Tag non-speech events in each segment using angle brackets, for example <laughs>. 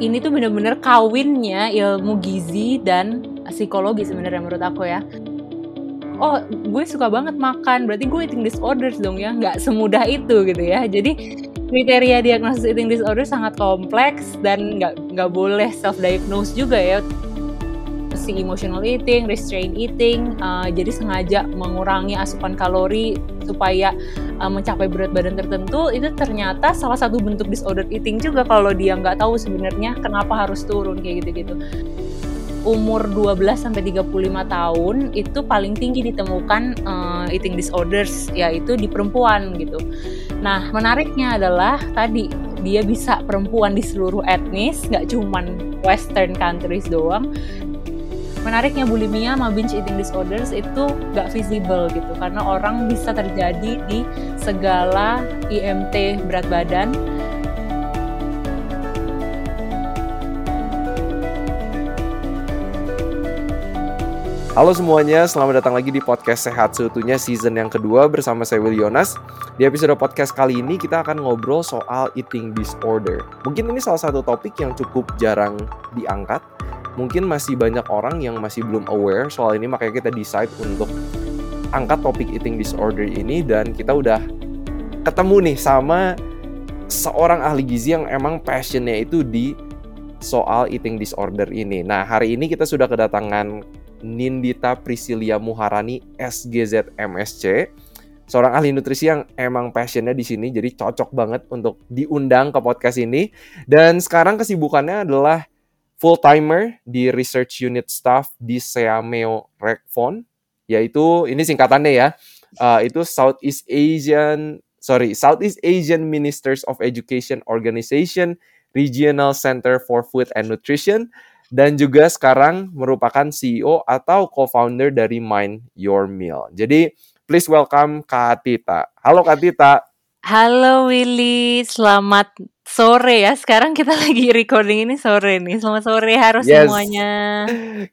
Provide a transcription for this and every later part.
ini tuh bener-bener kawinnya ilmu gizi dan psikologi sebenarnya menurut aku ya. Oh gue suka banget makan. Berarti gue eating disorders dong ya. Nggak semudah itu gitu ya. Jadi kriteria diagnosis eating disorder sangat kompleks dan nggak nggak boleh self diagnose juga ya si emotional eating, restraint eating, uh, jadi sengaja mengurangi asupan kalori supaya uh, mencapai berat badan tertentu itu ternyata salah satu bentuk disorder eating juga kalau dia nggak tahu sebenarnya kenapa harus turun kayak gitu-gitu. Umur 12 sampai 35 tahun itu paling tinggi ditemukan uh, eating disorders yaitu di perempuan gitu. Nah, menariknya adalah tadi dia bisa perempuan di seluruh etnis, nggak cuman western countries doang, menariknya bulimia sama binge eating disorders itu gak visible gitu karena orang bisa terjadi di segala IMT berat badan Halo semuanya, selamat datang lagi di podcast Sehat Seutuhnya season yang kedua bersama saya Will Yonas. Di episode podcast kali ini kita akan ngobrol soal eating disorder. Mungkin ini salah satu topik yang cukup jarang diangkat mungkin masih banyak orang yang masih belum aware soal ini makanya kita decide untuk angkat topik eating disorder ini dan kita udah ketemu nih sama seorang ahli gizi yang emang passionnya itu di soal eating disorder ini. Nah hari ini kita sudah kedatangan Nindita Priscilia Muharani SGZ MSC seorang ahli nutrisi yang emang passionnya di sini jadi cocok banget untuk diundang ke podcast ini dan sekarang kesibukannya adalah full timer di research unit staff di Seameo Rekfon yaitu ini singkatannya ya uh, itu Southeast Asian sorry Southeast Asian Ministers of Education Organization Regional Center for Food and Nutrition dan juga sekarang merupakan CEO atau co-founder dari Mind Your Meal. Jadi please welcome Kak Tita. Halo Kak Tita. Halo Willy, selamat sore ya. Sekarang kita <laughs> lagi recording ini sore nih. Selamat sore harus yes. semuanya.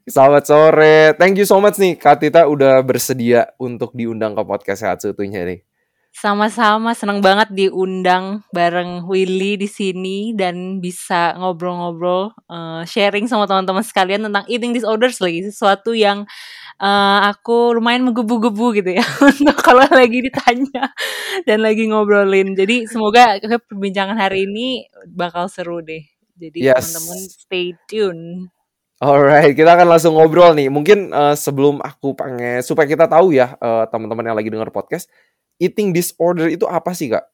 Selamat sore. Thank you so much nih Kak Tita udah bersedia untuk diundang ke podcast Sehat Seutuhnya nih. Sama-sama, senang banget diundang bareng Willy di sini dan bisa ngobrol-ngobrol, uh, sharing sama teman-teman sekalian tentang eating disorders lagi, sesuatu yang uh, aku lumayan menggebu-gebu gitu ya <laughs> untuk kalau lagi ditanya dan lagi ngobrolin. Jadi semoga perbincangan hari ini bakal seru deh. Jadi yes. teman-teman stay tune. Alright, kita akan langsung ngobrol nih. Mungkin uh, sebelum aku pengen supaya kita tahu ya uh, teman-teman yang lagi dengar podcast, eating disorder itu apa sih kak?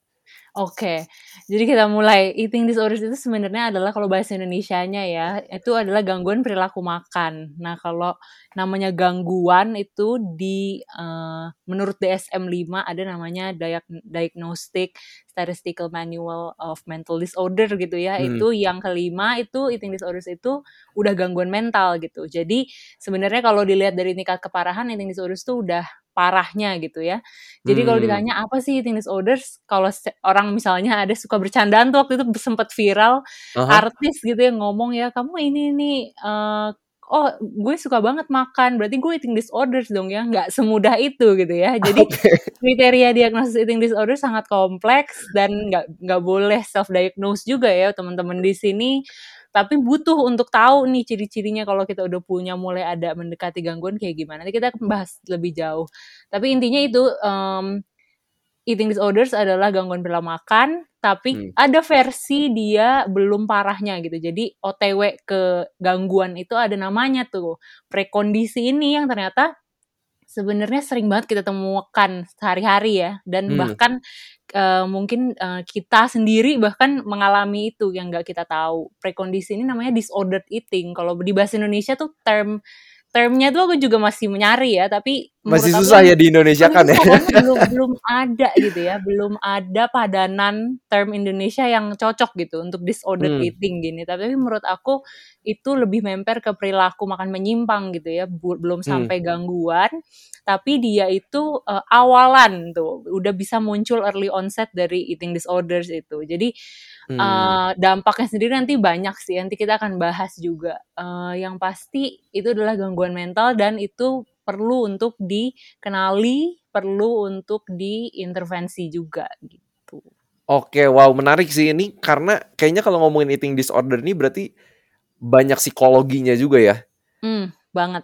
Oke, jadi kita mulai. Eating disorders itu sebenarnya adalah kalau bahasa Indonesia-nya ya, itu adalah gangguan perilaku makan. Nah, kalau namanya gangguan itu di uh, menurut DSM-5 ada namanya Diagnostic Statistical Manual of Mental Disorder gitu ya. Hmm. Itu yang kelima itu eating disorders itu udah gangguan mental gitu. Jadi sebenarnya kalau dilihat dari tingkat keparahan eating disorders itu udah parahnya gitu ya. Jadi hmm. kalau ditanya apa sih eating disorders, kalau orang misalnya ada suka bercandaan tuh waktu itu sempat viral uh-huh. artis gitu yang ngomong ya kamu ini nih uh, oh gue suka banget makan berarti gue eating disorders dong ya nggak semudah itu gitu ya jadi <laughs> okay. kriteria diagnosis eating disorder sangat kompleks dan nggak nggak boleh self diagnose juga ya teman-teman di sini tapi butuh untuk tahu nih ciri-cirinya kalau kita udah punya mulai ada mendekati gangguan kayak gimana. Nanti kita akan bahas lebih jauh. Tapi intinya itu um, eating disorders adalah gangguan perilaku makan, tapi hmm. ada versi dia belum parahnya gitu. Jadi OTW ke gangguan itu ada namanya tuh prekondisi ini yang ternyata sebenarnya sering banget kita temukan sehari-hari ya dan hmm. bahkan uh, mungkin uh, kita sendiri bahkan mengalami itu yang nggak kita tahu. Prekondisi ini namanya disordered eating. Kalau di bahasa Indonesia tuh term termnya tuh aku juga masih mencari ya tapi masih susah ya di Indonesia kan ya belum belum ada gitu ya belum ada padanan term Indonesia yang cocok gitu untuk disordered hmm. eating gini tapi menurut aku itu lebih memper ke perilaku makan menyimpang gitu ya belum hmm. sampai hmm. gangguan tapi dia itu uh, awalan tuh udah bisa muncul early onset dari eating disorders itu jadi Hmm. Uh, dampaknya sendiri nanti banyak sih, nanti kita akan bahas juga. Uh, yang pasti itu adalah gangguan mental dan itu perlu untuk dikenali, perlu untuk diintervensi juga gitu. Oke, wow menarik sih ini karena kayaknya kalau ngomongin eating disorder ini berarti banyak psikologinya juga ya? Hmm, banget.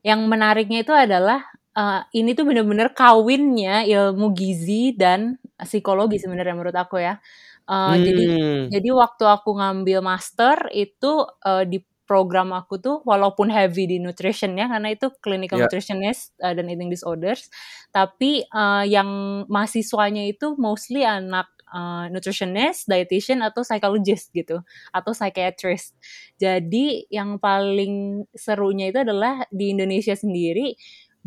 Yang menariknya itu adalah, uh, ini tuh bener-bener kawinnya ilmu gizi dan psikologi sebenarnya menurut aku ya. Uh, jadi Hmm. jadi waktu aku ngambil master itu, uh, di program aku tuh walaupun heavy di nutrition ya, karena itu clinical Ya. nutritionist, uh, dan eating disorders, tapi, uh, yang mahasiswanya itu mostly anak, uh, nutritionist, dietitian, atau psychologist gitu, atau psychiatrist. Jadi yang paling serunya itu adalah di Indonesia sendiri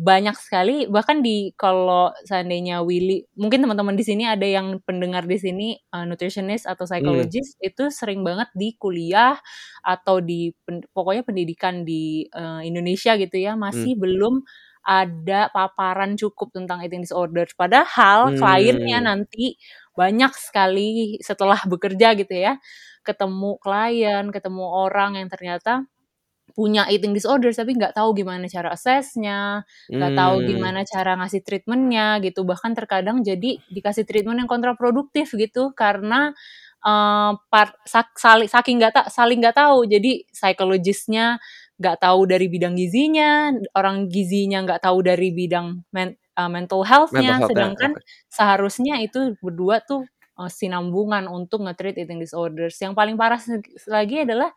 banyak sekali bahkan di kalau seandainya Willy mungkin teman-teman di sini ada yang pendengar di sini, uh, nutritionist atau Hmm. psychologist itu sering banget di kuliah atau di pen pokoknya pendidikan di, eee, Indonesia gitu ya, Hmm. masih belum ada paparan cukup tentang eating disorder. Padahal kliennya Hmm. nanti banyak sekali setelah bekerja gitu ya, ketemu klien, ketemu orang yang ternyata punya eating disorders tapi nggak tahu gimana cara assess-nya, nggak tahu Hmm. gimana cara ngasih treatment-nya gitu, bahkan terkadang jadi dikasih treatment yang kontraproduktif gitu karena, eee, part sak sali saking nggak ta saling nggak tahu. Jadi psychologist-nya nggak tahu dari bidang gizinya, orang gizinya nggak tahu dari bidang men eee, mental health-nya, Mental health-nya, sedangkan oke. seharusnya itu berdua tuh, eee, sinambungan untuk nge-treat eating disorders. Yang paling parah lagi adalah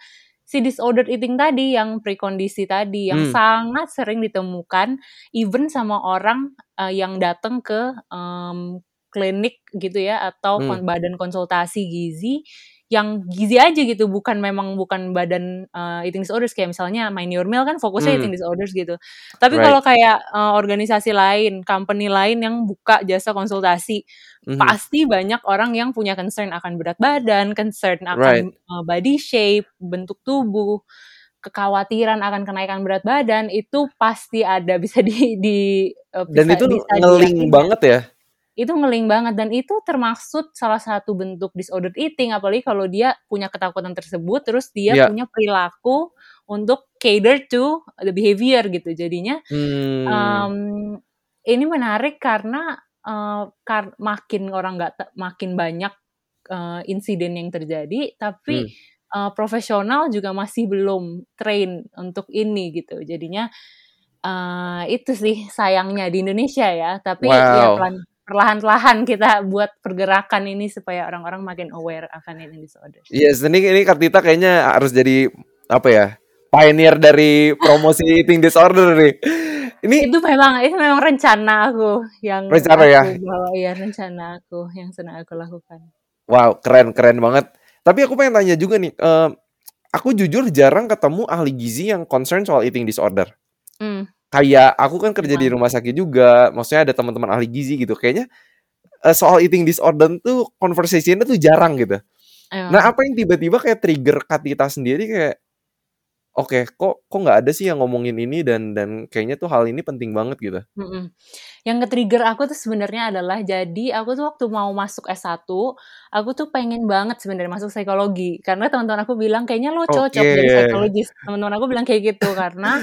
si disordered eating tadi, yang prekondisi tadi, yang Hmm. sangat sering ditemukan even sama orang, eee, yang datang ke, mmm, klinik gitu ya, atau Hmm. badan konsultasi gizi, yang gizi aja gitu, bukan memang bukan badan, eee, eating disorders kayak misalnya Mind Your Meal kan fokusnya Hmm. eating disorders gitu. Tapi Right. kalau kayak, eee, organisasi lain, company lain yang buka jasa konsultasi, Mhm. pasti banyak orang yang punya concern akan berat badan, concern Right. akan, eee, body shape, bentuk tubuh, kekhawatiran akan kenaikan berat badan, itu pasti ada <laughs> bisa di di eee, Dan bisa itu bisa diyakini. banget ya? Itu nge-link banget dan itu termaksud salah satu bentuk disordered eating, apalagi kalau dia punya ketakutan tersebut, terus dia Iya. punya perilaku untuk cater to the behavior gitu. Jadinya, Hmm. mmm, ini menarik karena, eee, kar makin orang nggak makin banyak, eee, insiden yang terjadi, Hmm. tapi, eee, profesional juga masih belum train untuk ini gitu. Jadinya, eee, itu sih sayangnya di Indonesia ya, tapi ya Wow. pelan perlahan-lahan kita buat pergerakan ini supaya orang-orang makin aware akan eating disorders. Yes, ini ini Kartita kayaknya harus jadi apa ya? Pioneer dari promosi <laughs> eating disorder nih. Ini Itu memang itu memang rencana aku yang rencana ya? aku bawa ya, rencana aku yang sedang aku lakukan. Wow, keren keren banget. Tapi aku pengen tanya juga nih, eee, aku jujur jarang ketemu ahli gizi yang concern soal eating disorder. Mmm. Kayak aku kan kerja di rumah sakit juga, maksudnya ada teman-teman ahli gizi gitu. Kayaknya, eee, soal eating disorder tuh conversation-nya tuh jarang gitu. Nah, Emang. apa yang tiba-tiba kayak trigger Kartita sendiri kayak, oke, kok kok nggak ada sih yang ngomongin ini dan dan kayaknya tuh hal ini penting banget gitu? Mhm. Yang nge-trigger aku tuh sebenarnya adalah jadi aku tuh waktu mau masuk S1, aku tuh pengen banget sebenarnya masuk psikologi. Karena teman-teman aku bilang, "Kayaknya lo cocok jadi Oke. psikologis." Teman-teman aku bilang kayak gitu karena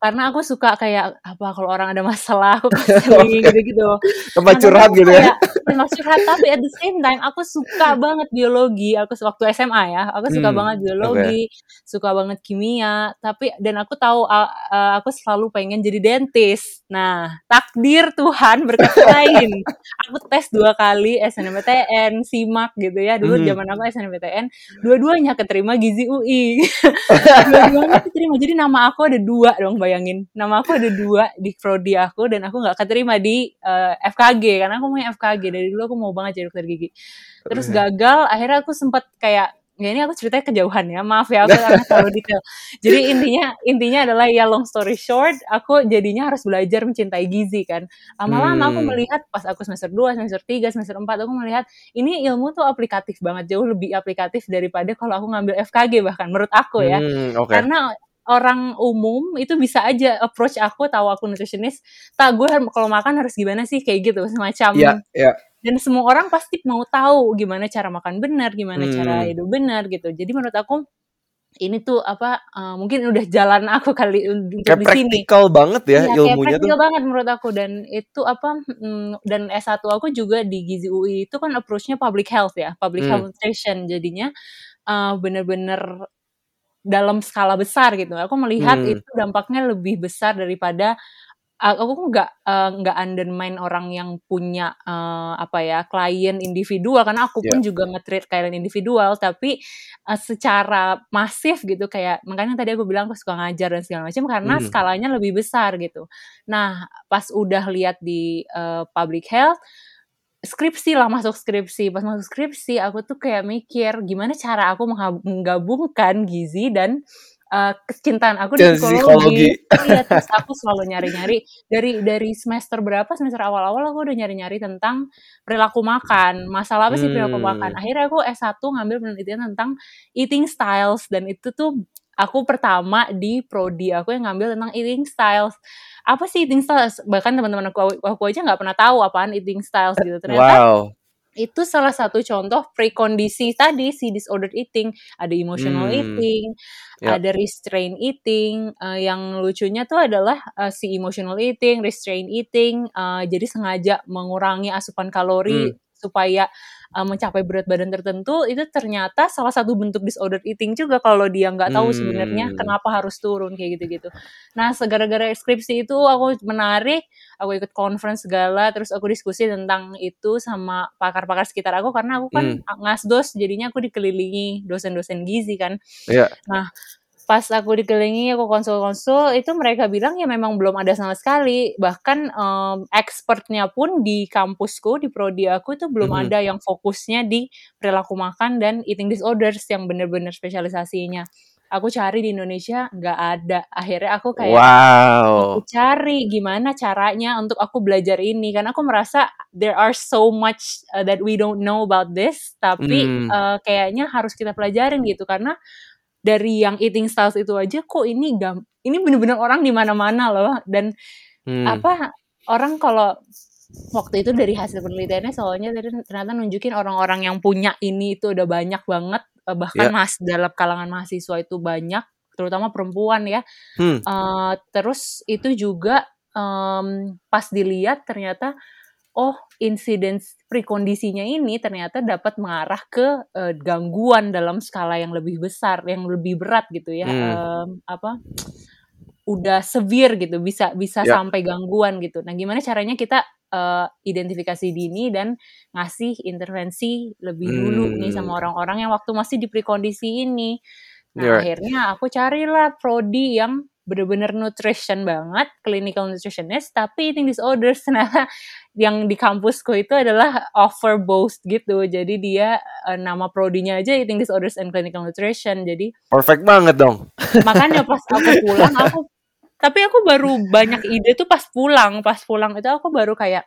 karena aku suka kayak apa kalau orang ada masalah aku <laughs> counseling Oke. gitu-gitu. Tempat curhat gitu ya? tempat curhat, tapi at the same time aku suka banget biologi. Aku waktu SMA ya, aku suka Mmm, banget biologi, suka banget kimia, tapi dan aku tahu, aku selalu pengen jadi dentist. Nah, takdir Tuhan berkata lain. Aku tes 2 kali SNMPTN, SIMAK gitu ya, dulu Mhm. zaman aku SNMPTN, dua-duanya keterima gizi UI. <laughs> Dua-duanya keterima, jadi nama aku ada 2 dong bayangin. Nama aku ada 2 di prodi aku dan aku nggak keterima di, eee, FKG karena aku maunya FKG, dari dulu aku mau banget jadi dokter gigi. Terus Oke. gagal, akhirnya aku sempet kayak ya ini aku ceritanya kejauhan ya, maaf ya aku karena terlalu <laughs> detail. Jadi intinya intinya adalah ya long story short, aku jadinya harus belajar mencintai gizi kan. Lama-lama aku Mmm. melihat pas aku semester 2, semester 3, semester 4, aku melihat ini ilmu tuh aplikatif banget, jauh lebih aplikatif daripada kalau aku ngambil FKG bahkan menurut aku ya. Mmm, oke. Karena orang umum itu bisa aja approach aku, tahu aku nutritionist, "Tak, gue kalau makan harus gimana sih?" Kayak gitu, semacam iya. Dan semua orang pasti mau tahu gimana cara makan benar, gimana cara Mmm. hidup benar gitu. Jadi menurut aku ini tuh apa uh, mungkin udah jalan aku kali untuk kayak di sini. praktikal banget ya kayak ilmunya tuh. praktikal banget menurut aku dan itu apa mm, dan S1 aku juga di Gizi UI itu kan approach-nya public health ya, public Hmm. health nutrition. Jadinya uh, bener-bener dalam skala besar gitu. Aku melihat Hmm. itu dampaknya lebih besar daripada aku nggak uh, nggak undermine orang yang punya uh, apa ya klien individual karena aku pun juga nge-treat klien individual tapi uh, secara masif gitu kayak makanya tadi aku bilang aku suka ngajar dan segala macam karena Hmm. skalanya lebih besar gitu. Nah, pas udah lihat di uh, public health skripsi lah masuk skripsi pas masuk skripsi aku tuh kayak mikir gimana cara aku menggabungkan gizi dan uh, kecintaan aku di psikologi. psikologi. Iya, terus aku selalu nyari-nyari dari dari semester berapa semester awal-awal aku udah nyari-nyari tentang perilaku makan. Masalah apa sih perilaku makan? Hmm. Akhirnya aku S1 ngambil penelitian tentang eating styles dan itu tuh aku pertama di prodi aku yang ngambil tentang eating styles. Apa sih eating styles? Bahkan teman-teman aku, aku aja nggak pernah tahu apaan eating styles gitu. Ternyata Wow. Itu salah satu contoh prekondisi tadi si disordered eating ada emotional Hmm. eating Ya. ada restrained eating Eh, yang lucunya tuh adalah eh, si emotional eating restrained eating eh, jadi sengaja mengurangi asupan kalori Hmm. Supaya eh, mencapai berat badan tertentu itu ternyata salah satu bentuk disordered eating juga kalau dia nggak tahu sebenarnya Hmm. kenapa harus turun kayak gitu-gitu nah segara-gara skripsi itu aku menarik aku ikut conference segala terus aku diskusi tentang itu sama pakar-pakar sekitar aku karena aku kan Hmm. ngasdos jadinya aku dikelilingi dosen-dosen gizi kan Iya. nah pas aku dikelilingi aku konsul-konsul itu mereka bilang ya memang belum ada sama sekali bahkan em, expertnya pun di kampusku di prodi aku itu belum Mhm. ada yang fokusnya di perilaku makan dan eating disorders yang bener-bener spesialisasinya aku cari di Indonesia nggak ada akhirnya aku kayak Wow. aku cari gimana caranya untuk aku belajar ini karena aku merasa there are so much uh, that we don't know about this tapi Hmm. uh, kayaknya harus kita pelajarin gitu karena dari yang eating styles itu aja kok ini gam ini bener-bener orang di mana-mana loh dan Hmm. apa orang kalau waktu itu dari hasil penelitiannya soalnya tadi ternyata nunjukin orang-orang yang punya ini itu udah banyak banget eh, bahkan Ya. mas dalam kalangan mahasiswa itu banyak terutama perempuan ya Hmm. Eh, terus itu juga em, pas dilihat ternyata oh insiden prekondisinya ini ternyata dapat mengarah ke eh, gangguan dalam skala yang lebih besar, yang lebih berat gitu ya. Hmm. Em, apa udah severe gitu, bisa bisa Ya. sampai gangguan gitu. Nah, gimana caranya kita eh, identifikasi dini dan ngasih intervensi lebih dulu nih Hmm. sama orang-orang yang waktu masih di prekondisi ini. Nah, Ya. akhirnya aku carilah prodi yang bener-bener nutrition banget, clinical nutritionist, tapi eating disorders. Ternyata <laughs> yang di kampusku itu adalah offer both gitu. Jadi dia eh, nama prodinya aja eating disorders and clinical nutrition. Jadi Perfect banget dong. <laughs> makanya pas aku pulang aku tapi aku baru banyak ide tuh pas pulang. Pas pulang itu aku baru kayak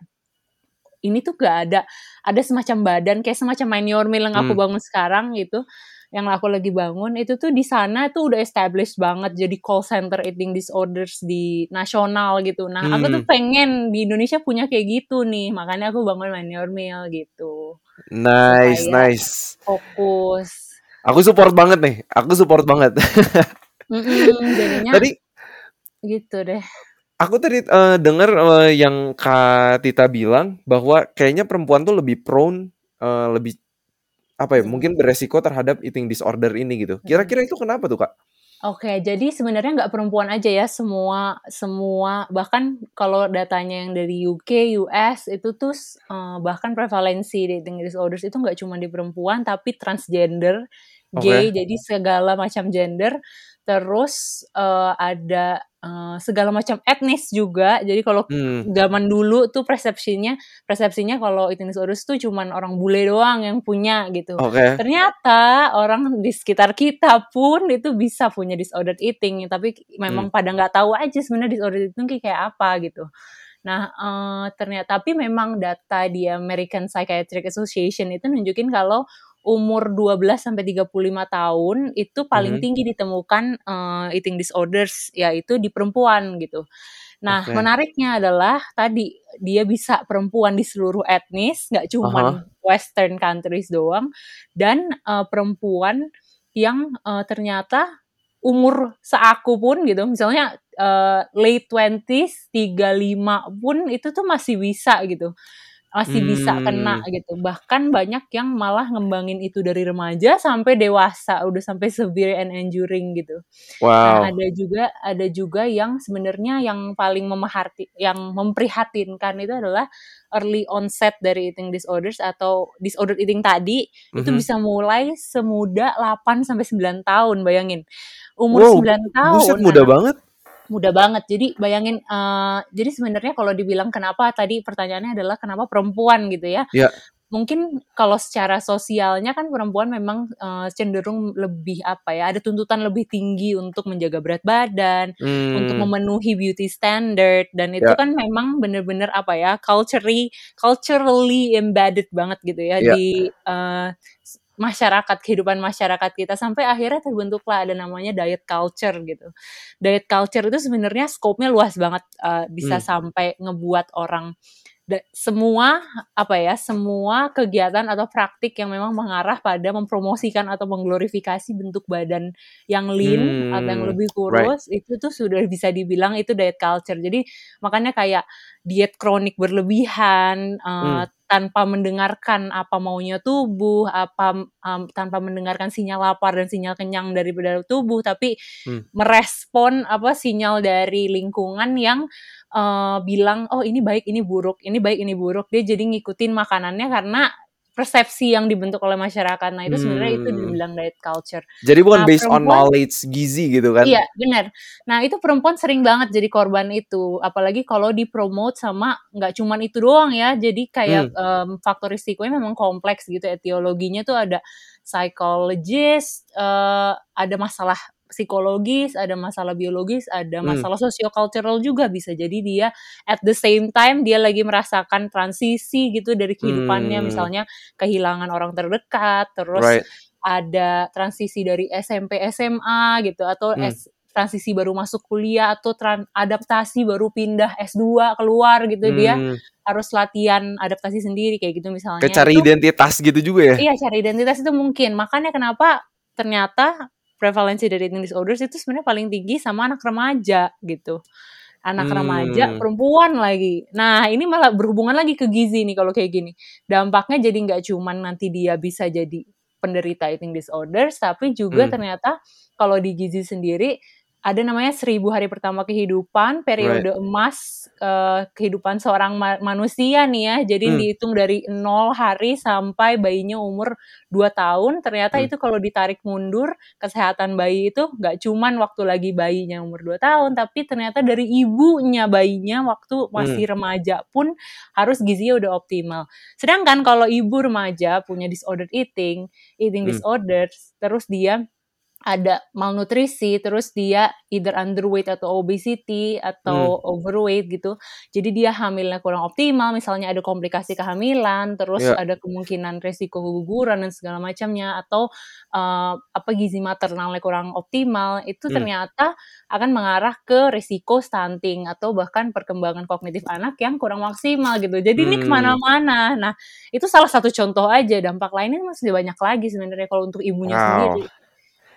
ini tuh gak ada ada semacam badan kayak semacam main your meal yang aku Hmm. bangun sekarang gitu yang aku lagi bangun itu tuh di sana tuh udah established banget jadi call center eating disorders di nasional gitu nah aku tuh Hmm. pengen di Indonesia punya kayak gitu nih makanya aku bangun main your meal gitu Nice, supaya nice. fokus Aku support banget nih. Aku support banget. <laughs> Jadinya Tadi gitu deh aku tadi eh, dengar eh, yang Kak Tita bilang bahwa kayaknya perempuan tuh lebih prone eh, lebih apa ya? Mungkin beresiko terhadap eating disorder ini gitu. Mm-mm. Kira-kira itu kenapa tuh, Kak? Oke, jadi sebenarnya nggak perempuan aja ya, semua semua bahkan kalau datanya yang dari UK, US itu tuh eh, bahkan prevalensi eating disorders itu nggak cuma di perempuan tapi transgender, gay, jadi segala macam gender. Terus eh, ada eh, segala macam etnis juga. Jadi kalau Hmm. zaman dulu tuh persepsinya persepsinya kalau eating disorders tuh cuman orang bule doang yang punya gitu. Oke. Ternyata orang di sekitar kita pun itu bisa punya disordered eating, tapi memang Hmm. pada nggak tahu aja sebenarnya disordered eating kayak apa gitu. Nah, eh, ternyata tapi memang data di American Psychiatric Association itu nunjukin kalau umur 12 sampai 35 tahun itu paling tinggi ditemukan eh, eating disorders yaitu di perempuan gitu. Nah, Oke. menariknya adalah tadi dia bisa perempuan di seluruh etnis, nggak Aha. cuman Western countries doang, dan eh, perempuan yang uh, ternyata umur seaku pun gitu, misalnya uh, late twenties, 35 pun itu tuh masih bisa gitu masih bisa kena Hmm. gitu. Bahkan banyak yang malah ngembangin itu dari remaja sampai dewasa, udah sampai severe and enduring gitu. Nah, Wow. ada juga ada juga yang sebenarnya yang paling memerhati yang memprihatinkan itu adalah early onset dari eating disorders atau disorder eating tadi itu Mhm. bisa mulai semuda 8 sampai 9 tahun, bayangin. Umur Wow, 9 buset tahun muda anak banget. Muda banget. Jadi bayangin uh, jadi sebenarnya kalau dibilang kenapa tadi pertanyaannya adalah kenapa perempuan gitu ya. Ya. Mungkin kalau secara sosialnya kan perempuan memang uh, cenderung lebih apa ya, ada tuntutan lebih tinggi untuk menjaga berat badan, untuk Hmm. memenuhi beauty standard dan itu Ya. kan memang bener-bener apa ya, culturally culturally embedded banget gitu ya Ya. di uh, masyarakat kehidupan masyarakat kita sampai akhirnya terbentuklah ada namanya diet culture gitu. Diet culture itu sebenarnya skopnya luas banget uh, bisa Hmm. sampai ngebuat orang semua apa ya semua kegiatan atau praktik yang memang mengarah pada mempromosikan atau mengglorifikasi bentuk badan yang lean atau yang Hmm. lebih Right. kurus itu tuh sudah bisa dibilang itu diet culture. Jadi makanya kayak diet kronik berlebihan Hmm. uh, tanpa mendengarkan apa maunya tubuh, apa um, tanpa mendengarkan sinyal lapar dan sinyal kenyang dari tubuh, tapi Hmm. merespon apa sinyal dari lingkungan yang uh, bilang oh ini baik ini buruk, ini baik ini buruk. Dia jadi ngikutin makanannya karena persepsi yang dibentuk oleh masyarakat. Nah itu sebenarnya itu Hmm. dibilang diet culture. Jadi bukan Nah based on knowledge gizi gitu kan? Iya, benar. Nah, itu perempuan sering banget jadi korban itu. Apalagi kalau dipromote sama nggak cuman itu doang ya. Jadi kayak Hmm. em, faktor risikonya memang kompleks gitu. Etiologinya tuh ada psychologist, eh, ada masalah psikologis, ada masalah biologis, ada Hmm. masalah sociocultural juga bisa. Jadi dia at the same time dia lagi merasakan transisi gitu dari kehidupannya, Hmm. misalnya kehilangan orang terdekat, terus Right. ada transisi dari SMP SMA gitu atau Hmm. S transisi baru masuk kuliah atau adaptasi baru pindah S2 keluar gitu dia Hmm. harus latihan adaptasi sendiri kayak gitu misalnya. Kayak cari Itu identitas gitu juga ya? iya cari identitas itu mungkin. Makanya kenapa ternyata prevalensi dari eating disorders itu sebenarnya paling tinggi sama anak remaja gitu. Anak remaja Hmm. perempuan lagi. Nah, ini malah berhubungan lagi ke gizi nih kalau kayak gini. Dampaknya jadi nggak cuman nanti dia bisa jadi penderita eating disorders, tapi juga Hmm. ternyata kalau di gizi sendiri ada namanya seribu hari pertama kehidupan, Right. periode emas eh, kehidupan seorang ma- manusia nih ya. Jadi Hmm. dihitung dari 0 hari sampai bayinya umur 2 tahun. Ternyata Hmm. itu kalau ditarik mundur, kesehatan bayi itu nggak cuman waktu lagi bayinya umur 2 tahun, tapi ternyata dari ibunya bayinya waktu masih Hmm. remaja pun harus gizinya udah optimal. Sedangkan kalau ibu remaja punya disordered eating, eating Hmm. disorders, terus dia ada malnutrisi, terus dia either underweight atau obesity atau Hmm. overweight gitu. Jadi dia hamilnya kurang optimal, misalnya ada komplikasi kehamilan, terus Ya. ada kemungkinan resiko keguguran dan segala macamnya atau eh, apa gizi maternalnya kurang optimal, itu Hmm. ternyata akan mengarah ke risiko stunting atau bahkan perkembangan kognitif anak yang kurang maksimal gitu. Jadi ini Hmm. ke mana-mana. Nah itu salah satu contoh aja. Dampak lainnya masih banyak lagi sebenarnya kalau untuk ibunya Wow. sendiri.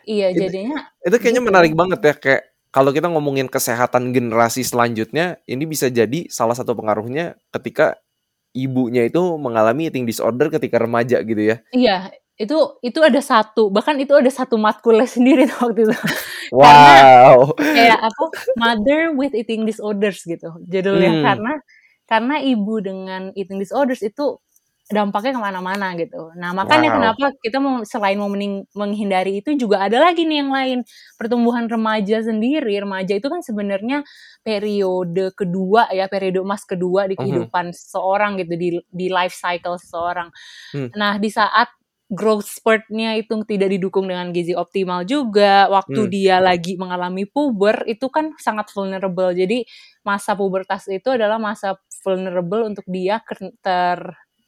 Iya Itu, jadinya itu kayaknya gitu. menarik banget ya kayak kalau kita ngomongin kesehatan generasi selanjutnya, ini bisa jadi salah satu pengaruhnya ketika ibunya itu mengalami eating disorder ketika remaja gitu ya. Iya, itu itu ada satu, bahkan itu ada satu matkulnya sendiri tuh waktu itu. <laughs> Karena Wow. kayak apa? Mother with eating disorders gitu judulnya. Hmm. Karena karena ibu dengan eating disorders itu dampaknya ke mana-mana gitu. Nah makanya Wow. kenapa kita mau selain mau menghindari itu juga ada lagi nih yang lain pertumbuhan remaja sendiri. Remaja itu kan sebenarnya periode kedua ya, periode emas kedua di Mhm. kehidupan seseorang gitu di di life cycle seseorang. Hmm. Nah di saat growth spurt-nya itu tidak didukung dengan gizi optimal juga, waktu Hmm. dia lagi mengalami puber itu kan sangat vulnerable. Jadi masa pubertas itu adalah masa vulnerable untuk dia ter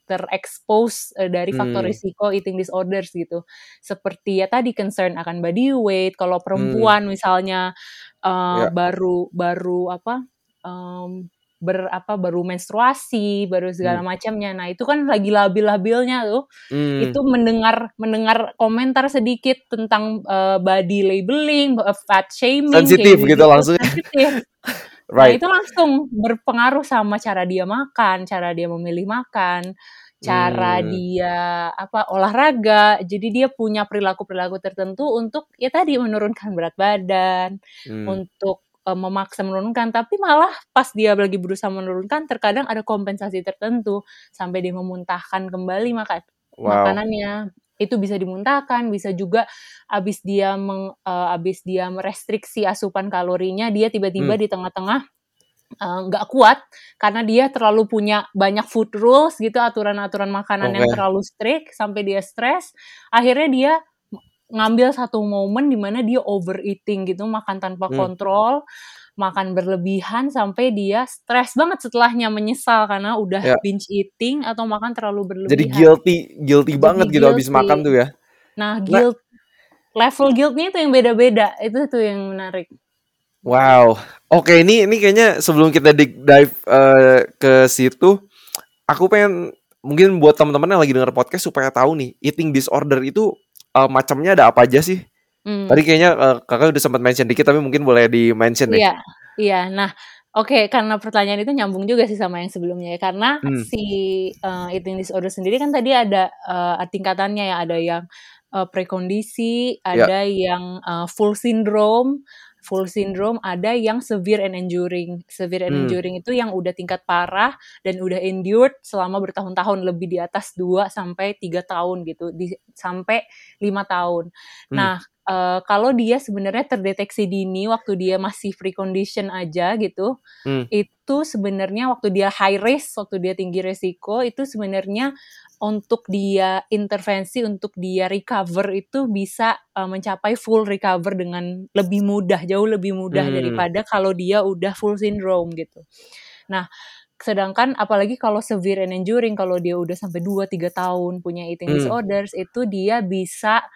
terekspos eh, dari faktor Hmm. risiko eating disorders gitu. Seperti ya tadi concern akan body weight, kalau Hmm. perempuan misalnya eh, Ya. baru baru apa em, ber apa baru menstruasi, baru segala hmm. macamnya. Nah, itu kan lagi labil-labilnya tuh. Hmm. Itu mendengar mendengar komentar sedikit tentang uh, body labeling, fat shaming sensitif gitu, gitu langsung. Sensitif. <laughs> Nah, right. Nah, itu langsung berpengaruh sama cara dia makan, cara dia memilih makan, cara hmm. dia apa olahraga. Jadi dia punya perilaku-perilaku tertentu untuk ya tadi menurunkan berat badan, hmm. untuk uh, memaksa menurunkan, tapi malah pas dia lagi berusaha menurunkan, terkadang ada kompensasi tertentu sampai dia memuntahkan kembali maka wow. makanannya itu bisa dimuntahkan, bisa juga abis dia meng, uh, abis dia merestriksi asupan kalorinya, dia tiba-tiba hmm. di tengah-tengah eh, nggak uh, kuat karena dia terlalu punya banyak food rules gitu aturan-aturan makanan okay. yang terlalu strict sampai dia stres akhirnya dia ngambil satu momen di mana dia overeating gitu makan tanpa hmm. kontrol makan berlebihan sampai dia stres banget setelahnya menyesal karena udah ya. binge eating atau makan terlalu berlebihan. Jadi guilty, guilty Jadi banget guilty. gitu habis makan tuh ya. Nah, nah guilt nah, level guiltnya itu yang beda-beda. Itu tuh yang menarik. Wow. Oke, ini ini kayaknya sebelum kita deep dive uh, ke situ, aku pengen mungkin buat teman-teman yang lagi denger podcast supaya tahu nih, eating disorder itu uh, macamnya ada apa aja sih? Hmm. Tadi kayaknya uh, kakak udah sempat mention dikit tapi mungkin boleh di mention deh. Iya, iya. Nah, oke okay, karena pertanyaan itu nyambung juga sih sama yang sebelumnya ya. Karena hmm. si uh, eating disorder sendiri kan tadi ada uh, tingkatannya ya. Ada yang uh, prekondisi, ya. ada yeah. yang uh, full syndrome, full syndrome, ada yang severe and enduring. Severe and hmm. enduring itu yang udah tingkat parah dan udah endured selama bertahun-tahun lebih di atas 2 sampai 3 tahun gitu, di sampai 5 tahun. Hmm. Nah, uh, kalau dia sebenarnya terdeteksi dini waktu dia masih free condition aja gitu, hmm. itu sebenarnya waktu dia high risk, waktu dia tinggi resiko itu sebenarnya untuk dia intervensi untuk dia recover itu bisa uh, mencapai full recover dengan lebih mudah, jauh lebih mudah hmm. daripada kalau dia udah full syndrome gitu. Nah, sedangkan apalagi kalau severe and enduring kalau dia udah sampai 2 3 tahun punya eating hmm. disorders itu dia bisa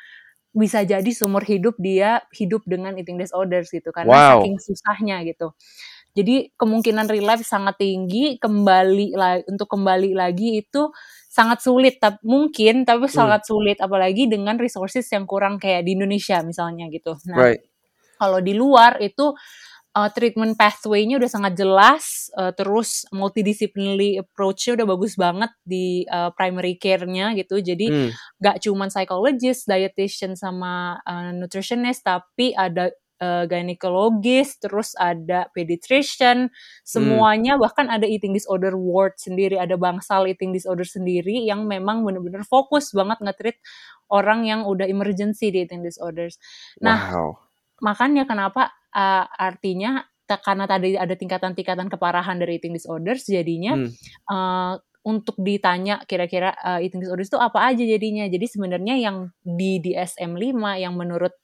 bisa jadi seumur hidup dia hidup dengan eating disorders gitu karena wow. saking susahnya gitu. Jadi kemungkinan relapse sangat tinggi, kembali untuk kembali lagi itu sangat sulit tapi mungkin tapi hmm. sangat sulit apalagi dengan resources yang kurang kayak di Indonesia misalnya gitu. Nah, right. kalau di luar itu uh, treatment pathway-nya udah sangat jelas, uh, terus multidisciplinary approach-nya udah bagus banget di uh, primary care-nya gitu. Jadi hmm. gak cuman psychologist, dietitian sama uh, nutritionist, tapi ada uh, gynecologist, terus ada pediatrician, semuanya hmm. bahkan ada eating disorder ward sendiri, ada bangsal eating disorder sendiri yang memang benar-benar fokus banget nge-treat orang yang udah emergency di eating disorders. Nah, wow. makanya kenapa uh, artinya karena tadi ada tingkatan-tingkatan keparahan dari eating disorders jadinya hmm. uh, untuk ditanya kira-kira uh, eating disorders itu apa aja jadinya. Jadi sebenarnya yang di DSM-5 yang menurut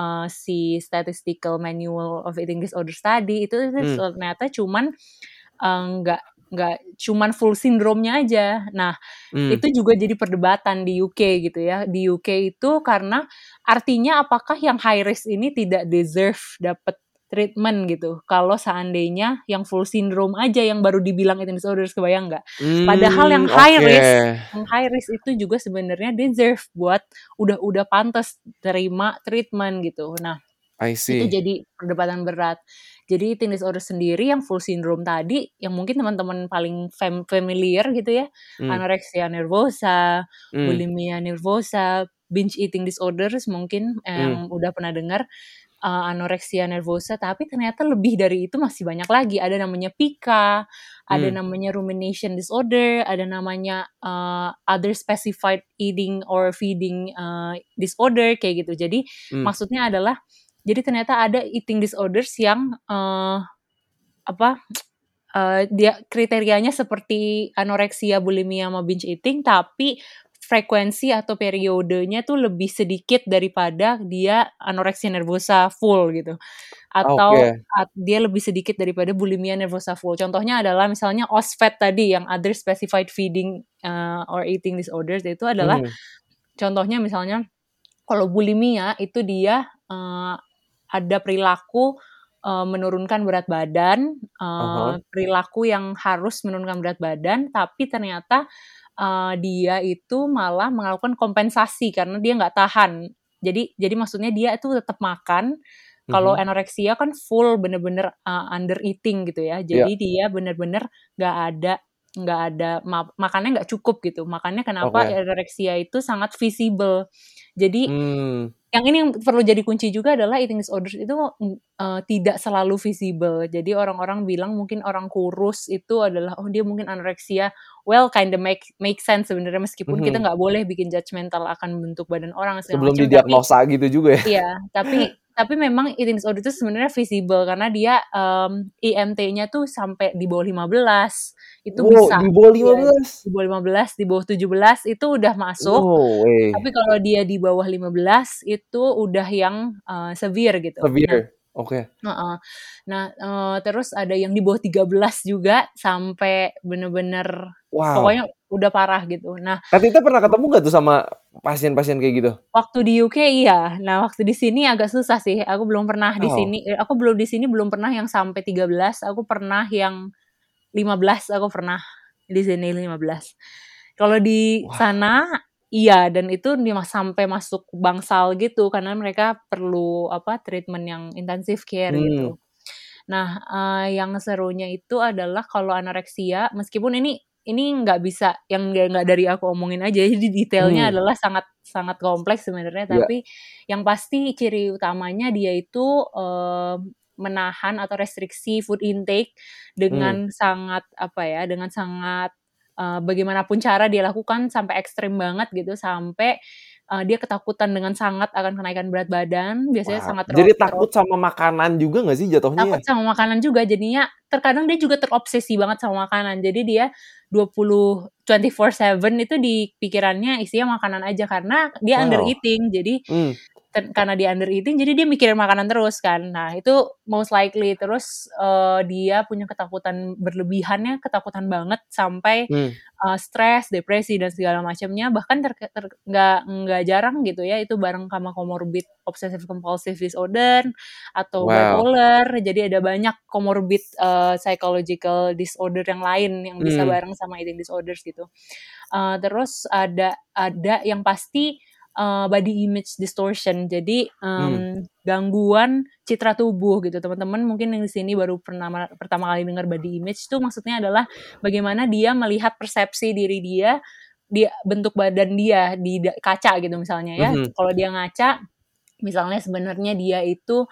uh, si statistical manual of eating disorders tadi itu, itu hmm. ternyata cuman nggak uh, nggak cuman full sindromnya aja. Nah, hmm. itu juga jadi perdebatan di UK gitu ya. Di UK itu karena artinya apakah yang high risk ini tidak deserve dapat treatment gitu. Kalau seandainya yang full syndrome aja yang baru dibilang eating disorders kebayang nggak? Hmm, Padahal yang high okay. risk, yang high risk itu juga sebenarnya deserve buat udah udah pantas terima treatment gitu. Nah, itu jadi perdebatan berat. Jadi eating disorder sendiri yang full syndrome tadi, yang mungkin teman-teman paling fam familiar gitu ya, hmm. anorexia nervosa, hmm. bulimia nervosa, binge eating disorders mungkin yang hmm. udah pernah dengar uh, anoreksia nervosa, tapi ternyata lebih dari itu masih banyak lagi. Ada namanya PICA, hmm. ada namanya rumination disorder, ada namanya uh, other specified eating or feeding uh, disorder kayak gitu. Jadi hmm. maksudnya adalah jadi ternyata ada eating disorders yang uh, apa uh, dia kriterianya seperti anoreksia, bulimia, sama binge eating, tapi frekuensi atau periodenya tuh lebih sedikit daripada dia anoreksia nervosa full gitu atau okay. dia lebih sedikit daripada bulimia nervosa full. Contohnya adalah misalnya OSFET tadi yang other specified feeding uh, or eating disorders itu adalah hmm. contohnya misalnya kalau bulimia itu dia uh, ada perilaku uh, menurunkan berat badan, uh, Uh-huh. perilaku yang harus menurunkan berat badan, tapi ternyata uh, dia itu malah melakukan kompensasi karena dia nggak tahan. Jadi jadi maksudnya dia itu tetap makan. Kalau Mhm. anoreksia kan full bener-bener uh, under eating gitu ya. Iya. Jadi dia bener-bener nggak ada nggak ada ma- makannya nggak cukup gitu. Makanya kenapa Oke. anoreksia itu sangat visible. Jadi Hmm. yang ini yang perlu jadi kunci juga adalah eating disorders itu uh, tidak selalu visible. Jadi orang-orang bilang mungkin orang kurus itu adalah oh dia mungkin anoreksia. Well, kind of make make sense sebenarnya meskipun kita Mhm. nggak boleh bikin judgmental akan bentuk badan orang Sebelum didiagnosa gitu juga ya. iya, tapi <laughs> tapi memang eating disorder itu sebenarnya visible karena dia um, IMT-nya tuh sampai di bawah 15 itu Wow, bisa. di bawah Iya, 15. di bawah 15, di bawah 17 itu udah masuk. Way. Tapi kalau dia di bawah 15 itu udah yang uh, severe gitu. Severe. Oke. Heeh. Nah, uh, terus ada yang di bawah 13 juga sampai bener-bener Wow. pokoknya udah parah gitu. Nah, Kak Tita pernah ketemu gak tuh sama pasien-pasien kayak gitu? waktu di UK iya. Nah, waktu di sini agak susah sih. Aku belum pernah di Oh. sini. eh, Aku belum di sini belum pernah yang sampai 13. Aku pernah yang 15. Aku pernah di sini 15. Kalau di Wah. sana iya dan itu sampai masuk bangsal gitu karena mereka perlu apa treatment yang intensive care Hmm. gitu. Nah, eh, yang serunya itu adalah kalau anoreksia, meskipun ini ini nggak bisa yang nggak dari aku omongin aja, <laughs> jadi detailnya Hmm. adalah sangat sangat kompleks sebenarnya. Iya. Tapi yang pasti ciri utamanya dia itu eh, menahan atau restriksi food intake dengan sangat apa ya, dengan sangat eh, bagaimanapun cara dia lakukan sampai ekstrim banget gitu, sampai eh, dia ketakutan dengan sangat akan kenaikan berat badan, biasanya Wow. sangat Jadi takut sama makanan juga gak sih jatuhnya takut ya? sama makanan juga jadinya terkadang dia juga terobsesi banget sama makanan jadi dia 20 24/7 itu di pikirannya isinya makanan aja karena dia Wow. under eating jadi ter- karena dia under eating jadi dia mikirin makanan terus kan nah itu most likely terus eh, dia punya ketakutan berlebihannya ketakutan banget sampai Hmm. uh, stres, depresi dan segala macamnya bahkan ter, ter- nggak nggak jarang gitu ya itu bareng sama comorbid obsessive compulsive disorder atau Wow. bipolar jadi ada banyak comorbid uh, psychological disorder yang lain yang bisa Hmm. bareng sama eating disorders gitu Uh, terus ada ada yang pasti uh, body image distortion jadi um, gangguan citra tubuh gitu teman-teman mungkin yang di sini baru pernah pertama kali dengar body image itu maksudnya adalah bagaimana dia melihat persepsi diri dia dia bentuk badan dia di kaca gitu misalnya ya Mhm. kalau dia ngaca misalnya sebenarnya dia itu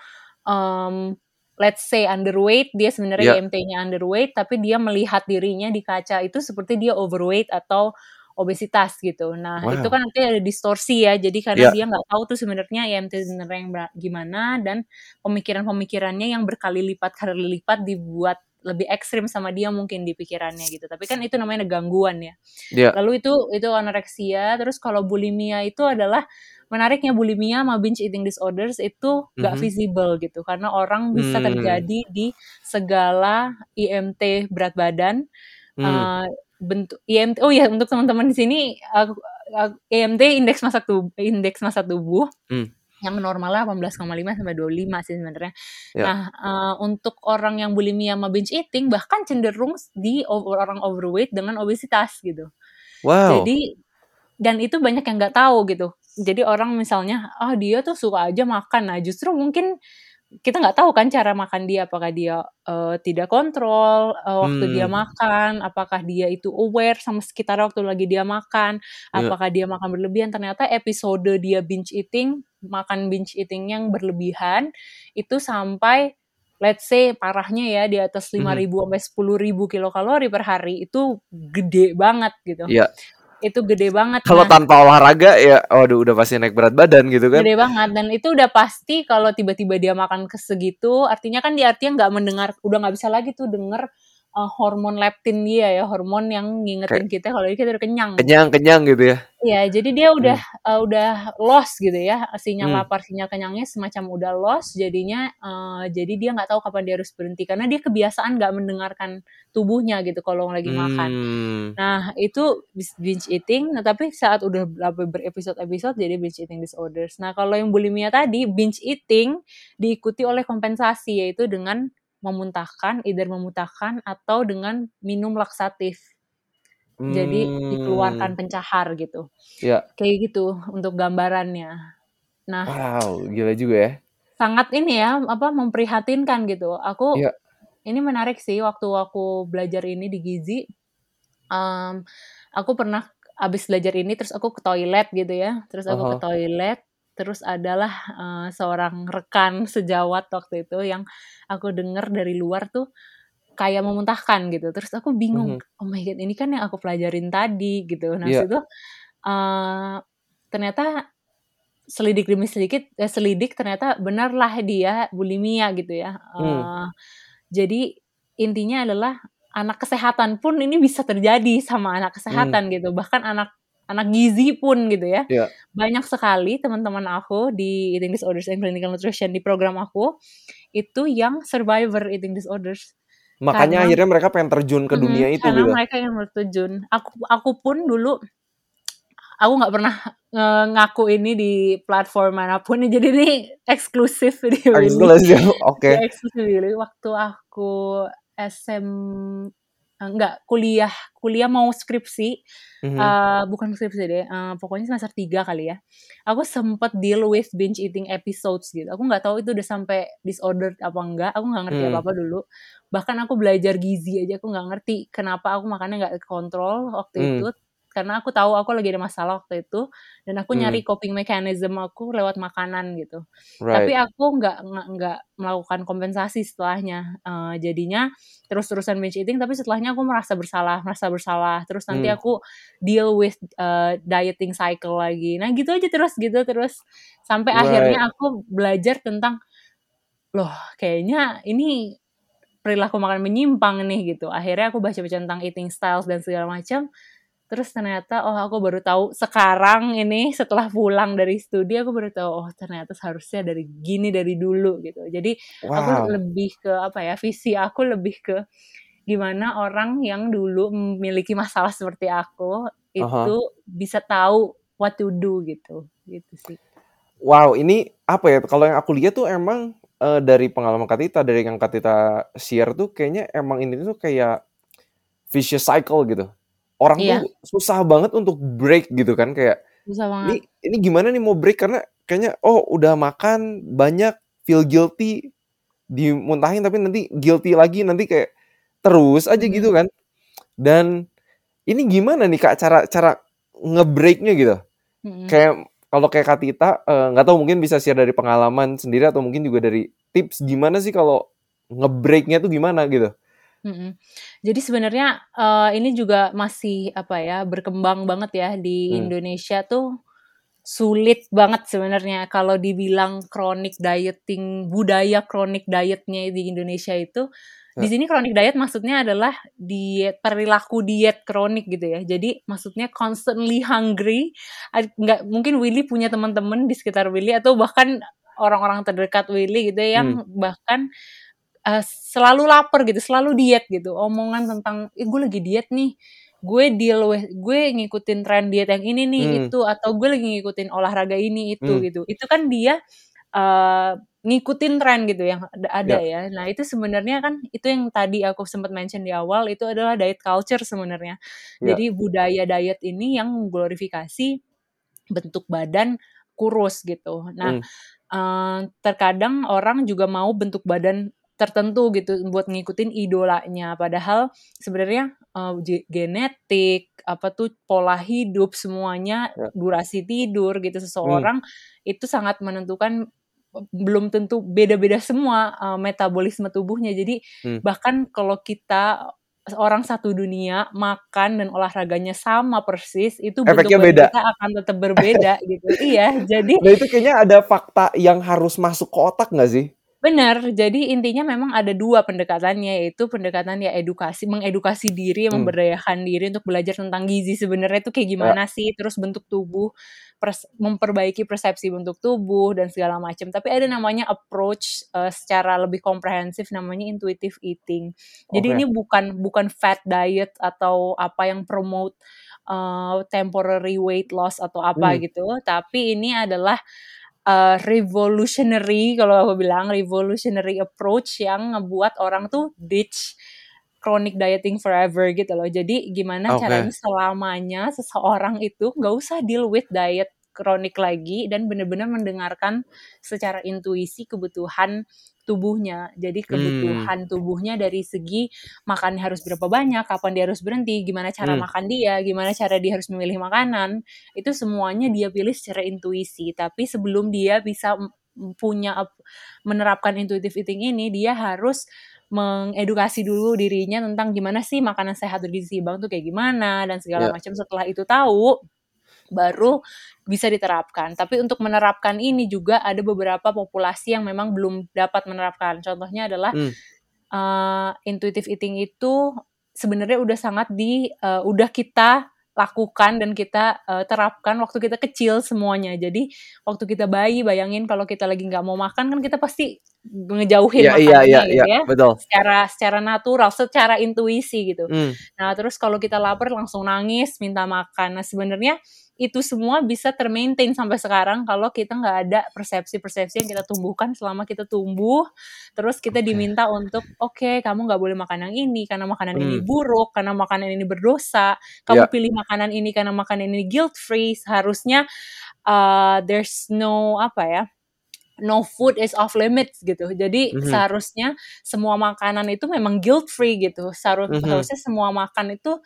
um, let's say underweight dia sebenarnya Iya. IMT-nya underweight tapi dia melihat dirinya di kaca itu seperti dia overweight atau obesitas gitu. Nah, Wow. itu kan nanti ada distorsi ya. Jadi karena Iya. dia nggak tahu tuh sebenarnya IMT sebenarnya yang gimana dan pemikiran-pemikirannya yang berkali lipat kali lipat dibuat lebih ekstrim sama dia mungkin di pikirannya gitu. Tapi kan itu namanya gangguan ya. Iya. Lalu itu itu anoreksia. Terus kalau bulimia itu adalah menariknya bulimia sama binge eating disorders itu nggak Mhm. visible gitu karena orang bisa Hmm. terjadi di segala IMT berat badan Hmm. uh, bentuk IMT oh ya untuk teman-teman di sini uh, uh, IMT indeks massa tubuh indeks massa tubuh Hmm. Yang normalnya 18,5 sampai 25 sih sebenarnya. Ya. Nah, uh, untuk orang yang bulimia sama binge eating bahkan cenderung di over- orang overweight dengan obesitas gitu. Wow. Jadi dan itu banyak yang nggak tahu gitu. Jadi orang misalnya, ah dia tuh suka aja makan. Nah justru mungkin kita nggak tahu kan cara makan dia. Apakah dia eh, tidak kontrol eh, waktu dia Hmm. makan, apakah dia itu aware sama sekitar waktu lagi dia makan, Iya. apakah dia makan berlebihan. Ternyata episode dia binge eating, makan binge eating yang berlebihan itu sampai let's say parahnya ya di atas Mhm. 5.000 sampai 10.000 kilokalori per hari itu gede banget gitu Iya. Itu gede banget Kalau nah, tanpa olahraga ya, waduh udah pasti naik berat badan gitu kan? gede banget dan itu udah pasti kalau tiba-tiba dia makan ke segitu artinya kan dia artinya nggak mendengar udah nggak bisa lagi tuh denger uh, hormon leptin dia ya, hormon yang ngingetin kita kalau kita udah kenyang. Kenyang-kenyang gitu ya. Iya, jadi dia udah hmm. uh, udah lost gitu ya, sinyal Hmm. lapar, sinyal kenyangnya semacam udah lost, jadinya uh, jadi dia nggak tahu kapan dia harus berhenti karena dia kebiasaan nggak mendengarkan tubuhnya gitu kalau lagi makan. Hmm. Nah, itu binge eating, nah tapi saat udah berepisode-episode jadi binge eating disorders. Nah, kalau yang bulimia tadi, binge eating diikuti oleh kompensasi yaitu dengan memuntahkan, either memuntahkan atau dengan minum laksatif. Jadi dikeluarkan Hmm. pencahar gitu. Ya. Kayak gitu untuk gambarannya. Nah, Wow, gila juga ya. sangat ini ya, apa memprihatinkan gitu. Aku Iya. ini menarik sih waktu aku belajar ini di Gizi. em, aku pernah abis belajar ini terus aku ke toilet gitu ya. Terus aku ke Aha. toilet, terus adalah eh, seorang rekan sejawat waktu itu yang aku dengar dari luar tuh kayak memuntahkan gitu. Terus aku bingung, Mhm. oh my god, ini kan yang aku pelajarin tadi gitu. Nah, Iya. situ eh ternyata selidik demi sedikit eh, selidik ternyata benarlah dia bulimia gitu ya. Hmm. Eh, jadi intinya adalah anak kesehatan pun ini bisa terjadi sama anak Hmm. kesehatan gitu. Bahkan anak anak gizi pun gitu ya. Iya. Banyak sekali teman-teman aku di eating disorders and clinical nutrition di program aku itu yang survivor eating disorders. Makanya Karena akhirnya mereka pengen terjun ke dunia itu karena gitu. mereka yang terjun. Aku aku pun dulu aku nggak pernah ngaku ini di platform mana pun jadi ini eksklusif di Willy Eksklusif. Oke. Di eksklusif waktu aku SM enggak kuliah kuliah mau skripsi Mhm. eh, bukan skripsi deh eh, pokoknya semester 3 kali ya aku sempet deal with binge eating episodes gitu aku nggak tahu itu udah sampai disorder apa enggak aku nggak ngerti Hmm. apa apa dulu bahkan aku belajar gizi aja aku nggak ngerti kenapa aku makannya nggak kontrol waktu Hmm. itu karena aku tahu aku lagi ada masalah waktu itu dan aku Hmm. nyari coping mechanism aku lewat makanan gitu tapi Right. aku nggak nggak melakukan kompensasi setelahnya Eh, jadinya terus-terusan binge eating tapi setelahnya aku merasa bersalah merasa bersalah terus nanti Hmm. aku deal with eh, dieting cycle lagi nah gitu aja terus gitu terus sampai Right. akhirnya aku belajar tentang loh kayaknya ini perilaku makan menyimpang nih gitu akhirnya aku baca-baca tentang eating styles dan segala macam terus ternyata oh aku baru tahu sekarang ini setelah pulang dari studi aku baru tahu oh ternyata seharusnya dari gini dari dulu gitu jadi aku Wow. lebih ke apa ya visi aku lebih ke gimana orang yang dulu memiliki masalah seperti aku itu bisa tahu what to do gitu gitu sih Wow, ini apa ya? Kalau yang aku lihat tuh emang eh, dari pengalaman Katita, dari yang Katita share tuh kayaknya emang ini tuh kayak vicious cycle gitu. Orang iya tuh susah banget untuk break gitu kan kayak banget ini ini gimana nih mau break karena kayaknya oh udah makan banyak feel guilty dimuntahin tapi nanti guilty lagi nanti kayak terus aja gitu Mhm. kan. Dan ini gimana nih Kak cara cara ngebreaknya gitu? Mhm. Kayak kalau kayak Katita eh, nggak tahu mungkin bisa share dari pengalaman sendiri atau mungkin juga dari tips gimana sih kalau ngebreaknya tuh gimana gitu? Mhm. Jadi sebenarnya eh, ini juga masih apa ya berkembang banget ya di Hmm. Indonesia tuh sulit banget sebenarnya kalau dibilang chronic dieting budaya chronic dietnya di Indonesia itu di Ya. sini chronic diet maksudnya adalah diet perilaku diet kronik gitu ya jadi maksudnya constantly hungry Ad- nggak mungkin Willy punya teman-teman di sekitar Willy atau bahkan orang-orang terdekat Willy gitu ya, yang Hmm. bahkan eh, selalu lapar gitu selalu diet gitu omongan tentang eh, gue lagi diet nih gue deal with gue ngikutin tren diet yang ini nih Hmm. itu atau gue lagi ngikutin olahraga ini itu Hmm. gitu itu kan dia eh, ngikutin tren gitu yang ada, ada Ya. nah itu sebenarnya kan itu yang tadi aku sempat mention di awal itu adalah diet culture sebenarnya Ya. jadi budaya diet ini yang glorifikasi bentuk badan kurus gitu nah Hmm. eh, terkadang orang juga mau bentuk badan tertentu gitu buat ngikutin idolanya padahal sebenarnya ge- genetik apa tuh pola hidup semuanya Ya. durasi tidur gitu Hmm. seseorang itu sangat menentukan belum tentu beda-beda semua eh, metabolisme tubuhnya jadi Hmm. bahkan kalau kita orang satu dunia makan dan olahraganya sama persis itu Efeknya beda. kita akan tetap berbeda <laughs> gitu iya jadi Nah itu kayaknya ada fakta yang harus masuk ke otak nggak sih? Benar, jadi intinya memang ada dua pendekatannya, yaitu pendekatan ya edukasi, mengedukasi diri, Hmm. memberdayakan diri untuk belajar tentang gizi sebenarnya itu kayak Ya. gimana sih, terus bentuk tubuh, pers memperbaiki persepsi bentuk tubuh dan segala macam. Tapi ada namanya approach uh, secara lebih komprehensif namanya intuitive eating. Jadi Oke. ini bukan bukan fat diet atau apa yang promote uh, temporary weight loss atau apa Hmm. gitu, tapi ini adalah uh, revolutionary kalau aku bilang revolutionary approach yang ngebuat orang tuh ditch chronic dieting forever gitu loh. Jadi gimana Oke. caranya selamanya seseorang itu nggak usah deal with diet kronik lagi dan benar-benar mendengarkan secara intuisi kebutuhan tubuhnya. Jadi Hmm. kebutuhan tubuhnya dari segi makannya harus berapa banyak, kapan dia harus berhenti, gimana cara Hmm. makan dia, gimana cara dia harus memilih makanan. Itu semuanya dia pilih secara intuisi. Tapi sebelum dia bisa punya ap- menerapkan intuitive eating ini, dia harus mengedukasi dulu dirinya tentang gimana sih makanan sehat bergizi seimbang tuh kayak gimana dan segala Ya. macam. Setelah itu tahu, baru bisa diterapkan. Tapi untuk menerapkan ini juga ada beberapa populasi yang memang belum dapat menerapkan. Contohnya adalah Hmm. uh, intuitive eating itu sebenarnya udah sangat di uh, udah kita lakukan dan kita uh, terapkan waktu kita kecil semuanya. Jadi waktu kita bayi bayangin kalau kita lagi nggak mau makan kan kita pasti ngejauhin Iya, iya, makanannya iya, gitu iya, ya. betul. Secara secara natural, secara intuisi gitu. Hmm. Nah, terus kalau kita lapar langsung nangis, minta makan. Nah, sebenarnya itu semua bisa termaintain sampai sekarang kalau kita nggak ada persepsi-persepsi yang kita tumbuhkan selama kita tumbuh. Terus kita Oke. diminta untuk, oke, kamu nggak boleh makan yang ini karena makanan ini Hmm. buruk, karena makanan ini berdosa. Kamu Ya. pilih makanan ini karena makanan ini guilt free. Seharusnya uh, there's no apa ya? no food is off limits gitu. Jadi Mhm. seharusnya semua makanan itu memang guilt free gitu. Seharu- Mhm. Seharusnya semua makan itu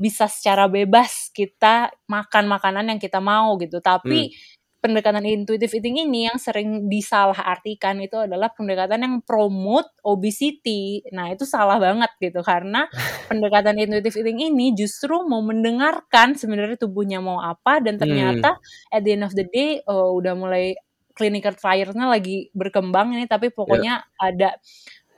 bisa secara bebas kita makan makanan yang kita mau gitu. Tapi Hmm. pendekatan intuitive eating ini yang sering disalahartikan itu adalah pendekatan yang promote obesity. Nah, itu salah banget gitu karena <laughs> pendekatan intuitive eating ini justru mau mendengarkan sebenarnya tubuhnya mau apa dan Hmm. ternyata at the end of the day uh, udah mulai clinical trials-nya lagi berkembang ini tapi Ya. pokoknya ada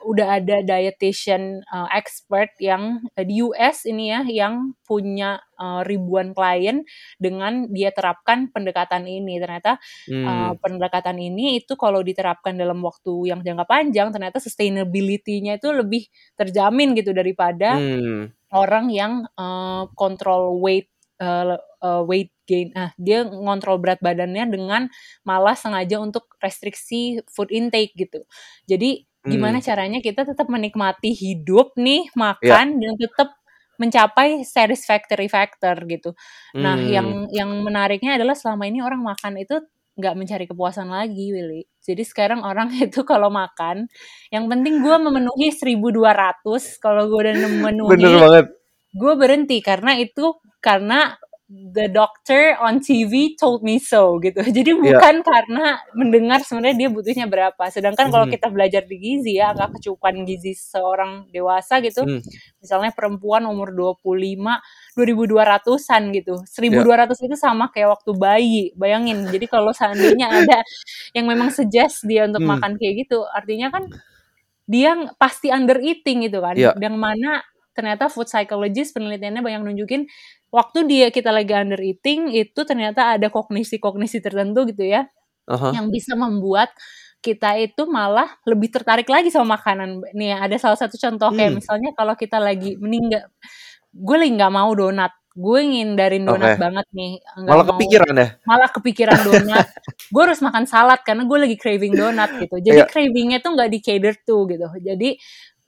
udah ada dietitian uh, expert yang uh, di US ini ya yang punya uh, ribuan klien dengan dia terapkan pendekatan ini ternyata uh, Hmm. pendekatan ini itu kalau diterapkan dalam waktu yang jangka panjang ternyata sustainability-nya itu lebih terjamin gitu daripada Hmm. orang yang uh, kontrol weight uh, uh, weight gain ah dia ngontrol berat badannya dengan malah sengaja untuk restriksi food intake gitu jadi gimana Hmm. caranya kita tetap menikmati hidup nih Ya. makan dan tetap mencapai satisfactory factor gitu nah Hmm. yang yang menariknya adalah selama ini orang makan itu nggak mencari kepuasan lagi Willy jadi sekarang orang <laughs> itu kalau makan yang penting gue memenuhi 1200 kalau gue udah <laughs> Bener memenuhi banget. gue berhenti karena itu karena the doctor on TV told me so gitu. <laughs> Jadi Ya. bukan karena mendengar sebenarnya dia butuhnya berapa. Sedangkan kalau Mhm. kita belajar di gizi ya, angka kecukupan gizi seorang dewasa gitu, Hmm. misalnya perempuan umur 25 2200-an gitu. Ya. 1200 itu sama kayak waktu bayi. Bayangin. Jadi kalau seandainya <laughs> ada yang memang suggest dia untuk Hmm. makan kayak gitu, artinya kan dia pasti under eating gitu kan. Ya. Yang mana ternyata food psychologist penelitiannya banyak nunjukin waktu dia kita lagi under eating itu ternyata ada kognisi-kognisi tertentu gitu ya Aha. yang bisa membuat kita itu malah lebih tertarik lagi sama makanan. Nih ada salah satu contoh kayak Hmm. misalnya kalau kita lagi meninggal, gue lagi nggak mau donat, gue ngindarin donat Oke. banget nih, nggak Malah mau kepikiran ya? malah kepikiran donat. <laughs> gue harus makan salad karena gue lagi craving donat gitu. Jadi Iya. cravingnya tuh nggak di cater to gitu. Jadi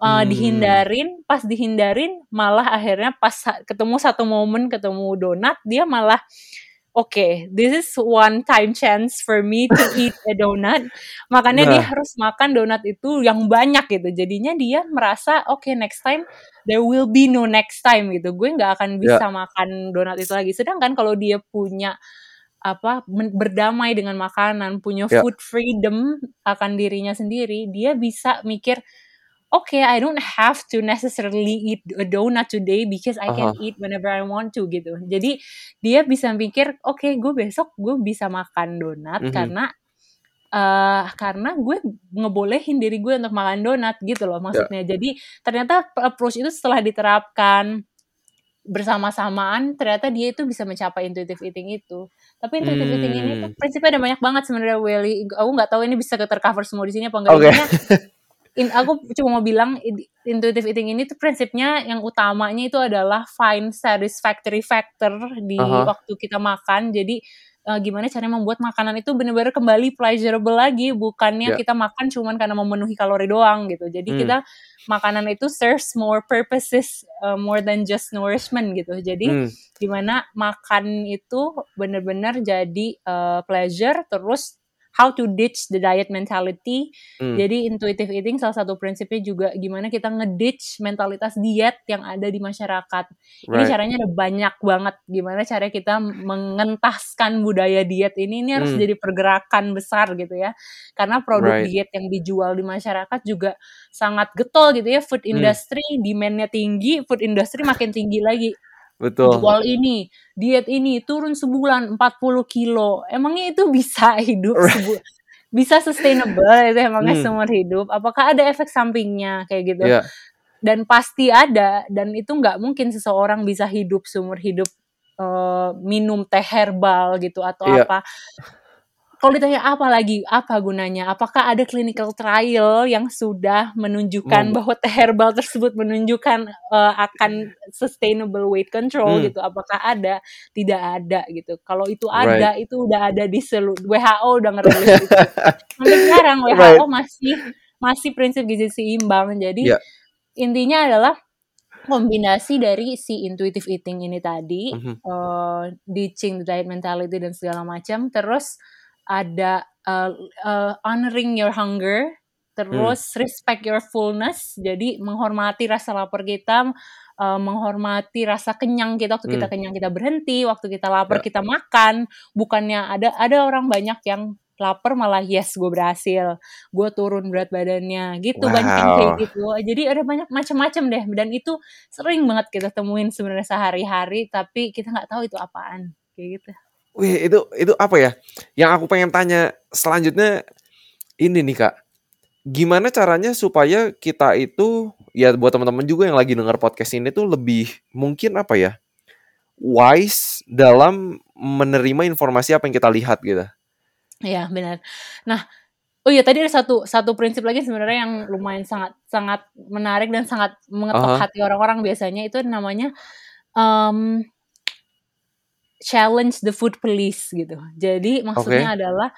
uh, Hmm. dihindarin, pas dihindarin malah akhirnya pas ketemu satu momen ketemu donat dia malah Oke, this is one time chance for me to <laughs> eat a donut. Makanya dia Nah. harus makan donat itu yang banyak gitu. Jadinya dia merasa oke next time there will be no next time gitu. Gue nggak akan Ya. bisa makan donat itu lagi. Sedangkan kalau dia punya apa berdamai dengan makanan, punya Ya. food freedom akan dirinya sendiri, dia bisa mikir okay, I don't have to necessarily eat a donut today because I can Aha. eat whenever I want to gitu. Jadi dia bisa mikir, oke, gue besok gue bisa makan donat Mhm. karena uh, karena gue ngebolehin diri gue untuk makan donat gitu loh maksudnya. Yeah. Jadi ternyata approach itu setelah diterapkan bersama-samaan ternyata dia itu bisa mencapai intuitive eating itu. Tapi intuitive hmm. eating ini tuh hmm. prinsipnya ada banyak banget sebenarnya Welly. Aku nggak tahu ini bisa tercover semua di sini apa enggak. Okay. <laughs> in, aku cuma mau bilang intuitive eating ini tuh prinsipnya yang utamanya itu adalah find satisfactory factor di uh -huh. waktu kita makan. Jadi uh, gimana caranya membuat makanan itu benar-benar kembali pleasurable lagi bukannya yeah. kita makan cuman karena memenuhi kalori doang gitu jadi hmm. kita makanan itu serves more purposes uh, more than just nourishment gitu jadi hmm. gimana makan itu benar-benar jadi uh, pleasure terus how to ditch the diet mentality. Hmm. Jadi intuitive eating salah satu prinsipnya juga gimana kita ngeditch mentalitas diet yang ada di masyarakat. Right. Ini caranya ada banyak banget. Gimana cara kita mengentaskan budaya diet ini ini harus hmm. jadi pergerakan besar gitu ya. Karena produk right. diet yang dijual di masyarakat juga sangat getol gitu ya. Food hmm. industry hmm. demandnya tinggi, food industry makin tinggi lagi. Betul. Jual ini, diet ini turun sebulan 40 kilo. Emangnya itu bisa <laughs> hidup sebulan? bisa sustainable itu emangnya hmm. seumur hidup? Apakah ada efek sampingnya kayak gitu? Yeah. Dan pasti ada dan itu nggak mungkin seseorang bisa hidup seumur hidup uh, minum teh herbal gitu atau yeah. apa kalau ditanya apa lagi, apa gunanya? Apakah ada clinical trial yang sudah menunjukkan hmm. bahwa teh herbal tersebut menunjukkan uh, akan sustainable weight control hmm. gitu? Apakah ada? Tidak ada gitu. Kalau itu ada, right. itu udah ada di seluruh WHO udah ngerilis itu. <laughs> Sampai sekarang WHO right. masih masih prinsip gizi seimbang. Jadi yeah. intinya adalah kombinasi dari si intuitive eating ini tadi, mm -hmm. uh, ditching the diet mentality dan segala macam, terus ada uh, uh, honoring your hunger, terus hmm. respect your fullness, jadi menghormati rasa lapar kita, uh, menghormati rasa kenyang kita waktu hmm. kita kenyang kita berhenti, waktu kita lapar yeah. kita makan, bukannya ada ada orang banyak yang lapar malah yes gue berhasil gue turun berat badannya gitu wow. banyak yang kayak gitu jadi ada banyak macam-macam deh dan itu sering banget kita temuin sebenarnya sehari-hari tapi kita nggak tahu itu apaan kayak gitu Wih, itu itu apa ya? Yang aku pengen tanya selanjutnya ini nih, Kak. Gimana caranya supaya kita itu ya buat teman-teman juga yang lagi dengar podcast ini tuh lebih mungkin apa ya? wise dalam menerima informasi apa yang kita lihat gitu. Iya, benar. Nah, oh iya tadi ada satu satu prinsip lagi sebenarnya yang lumayan sangat sangat menarik dan sangat mengetuk uh -huh. hati orang-orang biasanya itu namanya um, challenge the food police gitu. Jadi maksudnya okay. adalah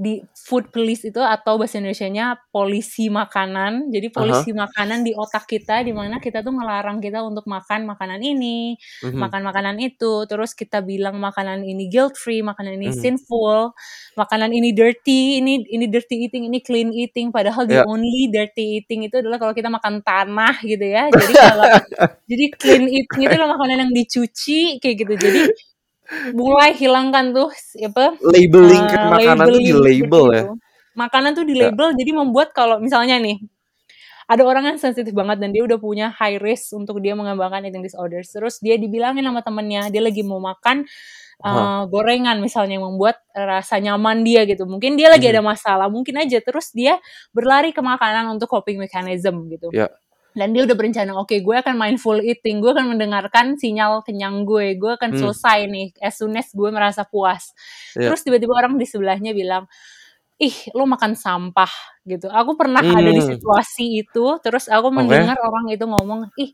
di food police itu atau bahasa Indonesia-nya polisi makanan. Jadi polisi uh -huh. makanan di otak kita di mana kita tuh ngelarang kita untuk makan makanan ini, uh mhm. -huh. makan makanan itu, terus kita bilang makanan ini guilt free, makanan ini uh mhm. -huh. sinful, makanan ini dirty, ini ini dirty eating, ini clean eating padahal yeah. the ya. only dirty eating itu adalah kalau kita makan tanah gitu ya. <laughs> Jadi kalau jadi clean eating itu adalah makanan yang dicuci kayak gitu. Jadi mulai hilangkan tuh apa labeling uh, makanan tuh di label ya makanan tuh di ya. label ya. jadi membuat kalau misalnya nih ada orang yang sensitif banget dan dia udah punya high risk untuk dia mengembangkan eating disorders terus dia dibilangin sama temennya dia lagi mau makan uh, gorengan misalnya yang membuat rasa nyaman dia gitu mungkin dia lagi hmm. ada masalah mungkin aja terus dia berlari ke makanan untuk coping mechanism gitu yeah dan dia udah berencana oke okay, gue akan mindful eating gue akan mendengarkan sinyal kenyang gue gue akan hmm. selesai nih as soon as gue merasa puas yeah. terus tiba-tiba orang di sebelahnya bilang ih lo makan sampah gitu aku pernah hmm. ada di hmm. situasi itu terus aku mendengar okay. orang itu ngomong ih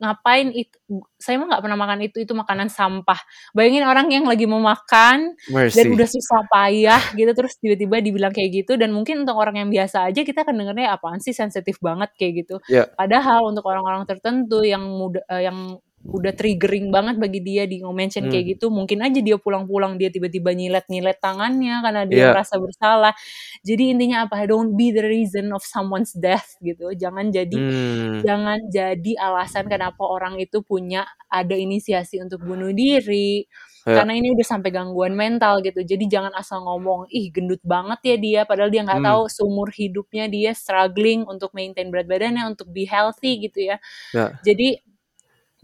ngapain itu saya mah nggak pernah makan itu itu makanan sampah bayangin orang yang lagi mau makan Mercy. dan udah susah payah gitu terus tiba-tiba dibilang kayak gitu dan mungkin untuk orang yang biasa aja kita akan dengarnya apaan sih sensitif banget kayak gitu yeah. padahal untuk orang-orang tertentu yang muda uh, yang udah triggering banget bagi dia di mention hmm. kayak gitu mungkin aja dia pulang-pulang dia tiba-tiba nyilet-nyilet tangannya karena dia yeah. merasa bersalah jadi intinya apa don't be the reason of someone's death gitu jangan jadi hmm. jangan jadi alasan kenapa orang itu punya ada inisiasi untuk bunuh diri yeah. karena ini udah sampai gangguan mental gitu jadi jangan asal ngomong ih gendut banget ya dia padahal dia nggak hmm. tahu seumur hidupnya dia struggling untuk maintain berat badannya untuk be healthy gitu ya yeah. jadi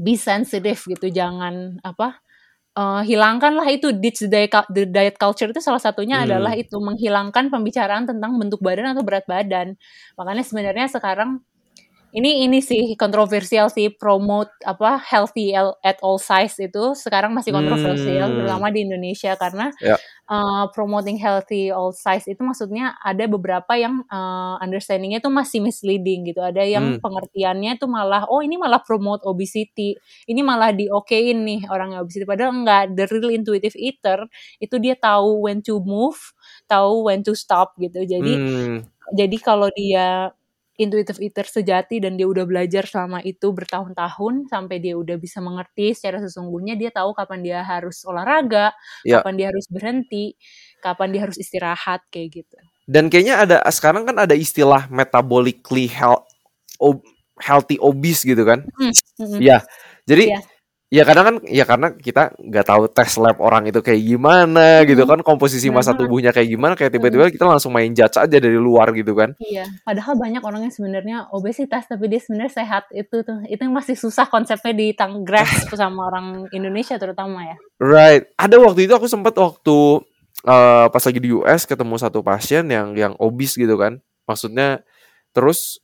be sensitive gitu jangan apa uh, hilangkanlah itu ditch the diet, the diet culture itu salah satunya Hmm. adalah itu menghilangkan pembicaraan tentang bentuk badan atau berat badan. Makanya sebenarnya sekarang ini ini sih kontroversial sih promote apa healthy al- at all size itu sekarang masih kontroversial Hmm. terutama di Indonesia karena Ya. uh, promoting healthy all size itu maksudnya ada beberapa yang uh, understandingnya itu masih misleading gitu ada yang Hmm. pengertiannya itu malah oh ini malah promote obesity ini malah diokein nih orang yang obesity padahal enggak the real intuitive eater itu dia tahu when to move tahu when to stop gitu jadi Hmm. jadi kalau dia intuitive eater sejati dan dia udah belajar selama itu bertahun-tahun sampai dia udah bisa mengerti secara sesungguhnya dia tahu kapan dia harus olahraga, Ya. kapan dia harus berhenti, kapan dia harus istirahat kayak gitu. Dan kayaknya ada sekarang kan ada istilah metabolically health, ob- healthy obese gitu kan? Mm-mm. Iya. Jadi Iya. Ya kadang kan ya karena kita nggak tahu tes lab orang itu kayak gimana gitu kan komposisi masa tubuhnya kayak gimana kayak tiba-tiba kita langsung main judge aja dari luar gitu kan. Iya, padahal banyak orang yang sebenarnya obesitas tapi dia sebenarnya sehat itu tuh. Itu yang masih susah konsepnya ditang grasp <laughs> sama orang Indonesia terutama ya. Right. Ada waktu itu aku sempat waktu eh, pas lagi di US ketemu satu pasien yang yang obes gitu kan. Maksudnya terus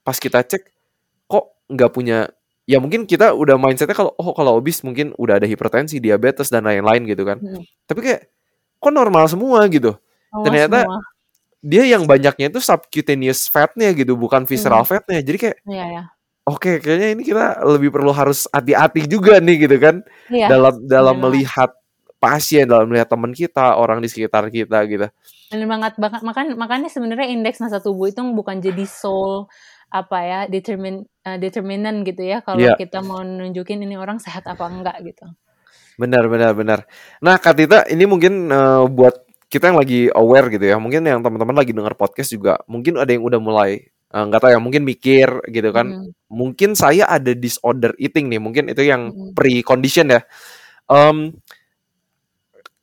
pas kita cek kok nggak punya ya mungkin kita udah mindsetnya kalau oh kalau obes mungkin udah ada hipertensi, diabetes dan lain-lain gitu kan. Mm. Tapi kayak kok normal semua gitu. Oh, Ternyata semua. Dia yang banyaknya itu subcutaneous fatnya gitu, bukan visceral Hmm. fatnya. Jadi kayak Iya ya. oke kayaknya ini kita lebih perlu harus hati-hati juga nih gitu kan Iya. dalam dalam benar. melihat pasien, dalam melihat teman kita, orang di sekitar kita gitu. Bener banget banget makan makanya sebenarnya indeks massa tubuh itu bukan jadi sole apa ya determin eh, determinan gitu ya kalau Iya. kita mau nunjukin ini orang sehat apa enggak gitu. Benar, benar, benar. Nah, Kak Tita, ini mungkin eh, buat kita yang lagi aware gitu ya, mungkin yang teman-teman lagi dengar podcast juga, mungkin ada yang udah mulai eh, nggak tahu ya, mungkin mikir gitu kan, Mm, mungkin saya ada disorder eating nih, mungkin itu yang mm, pre-condition ya. Em,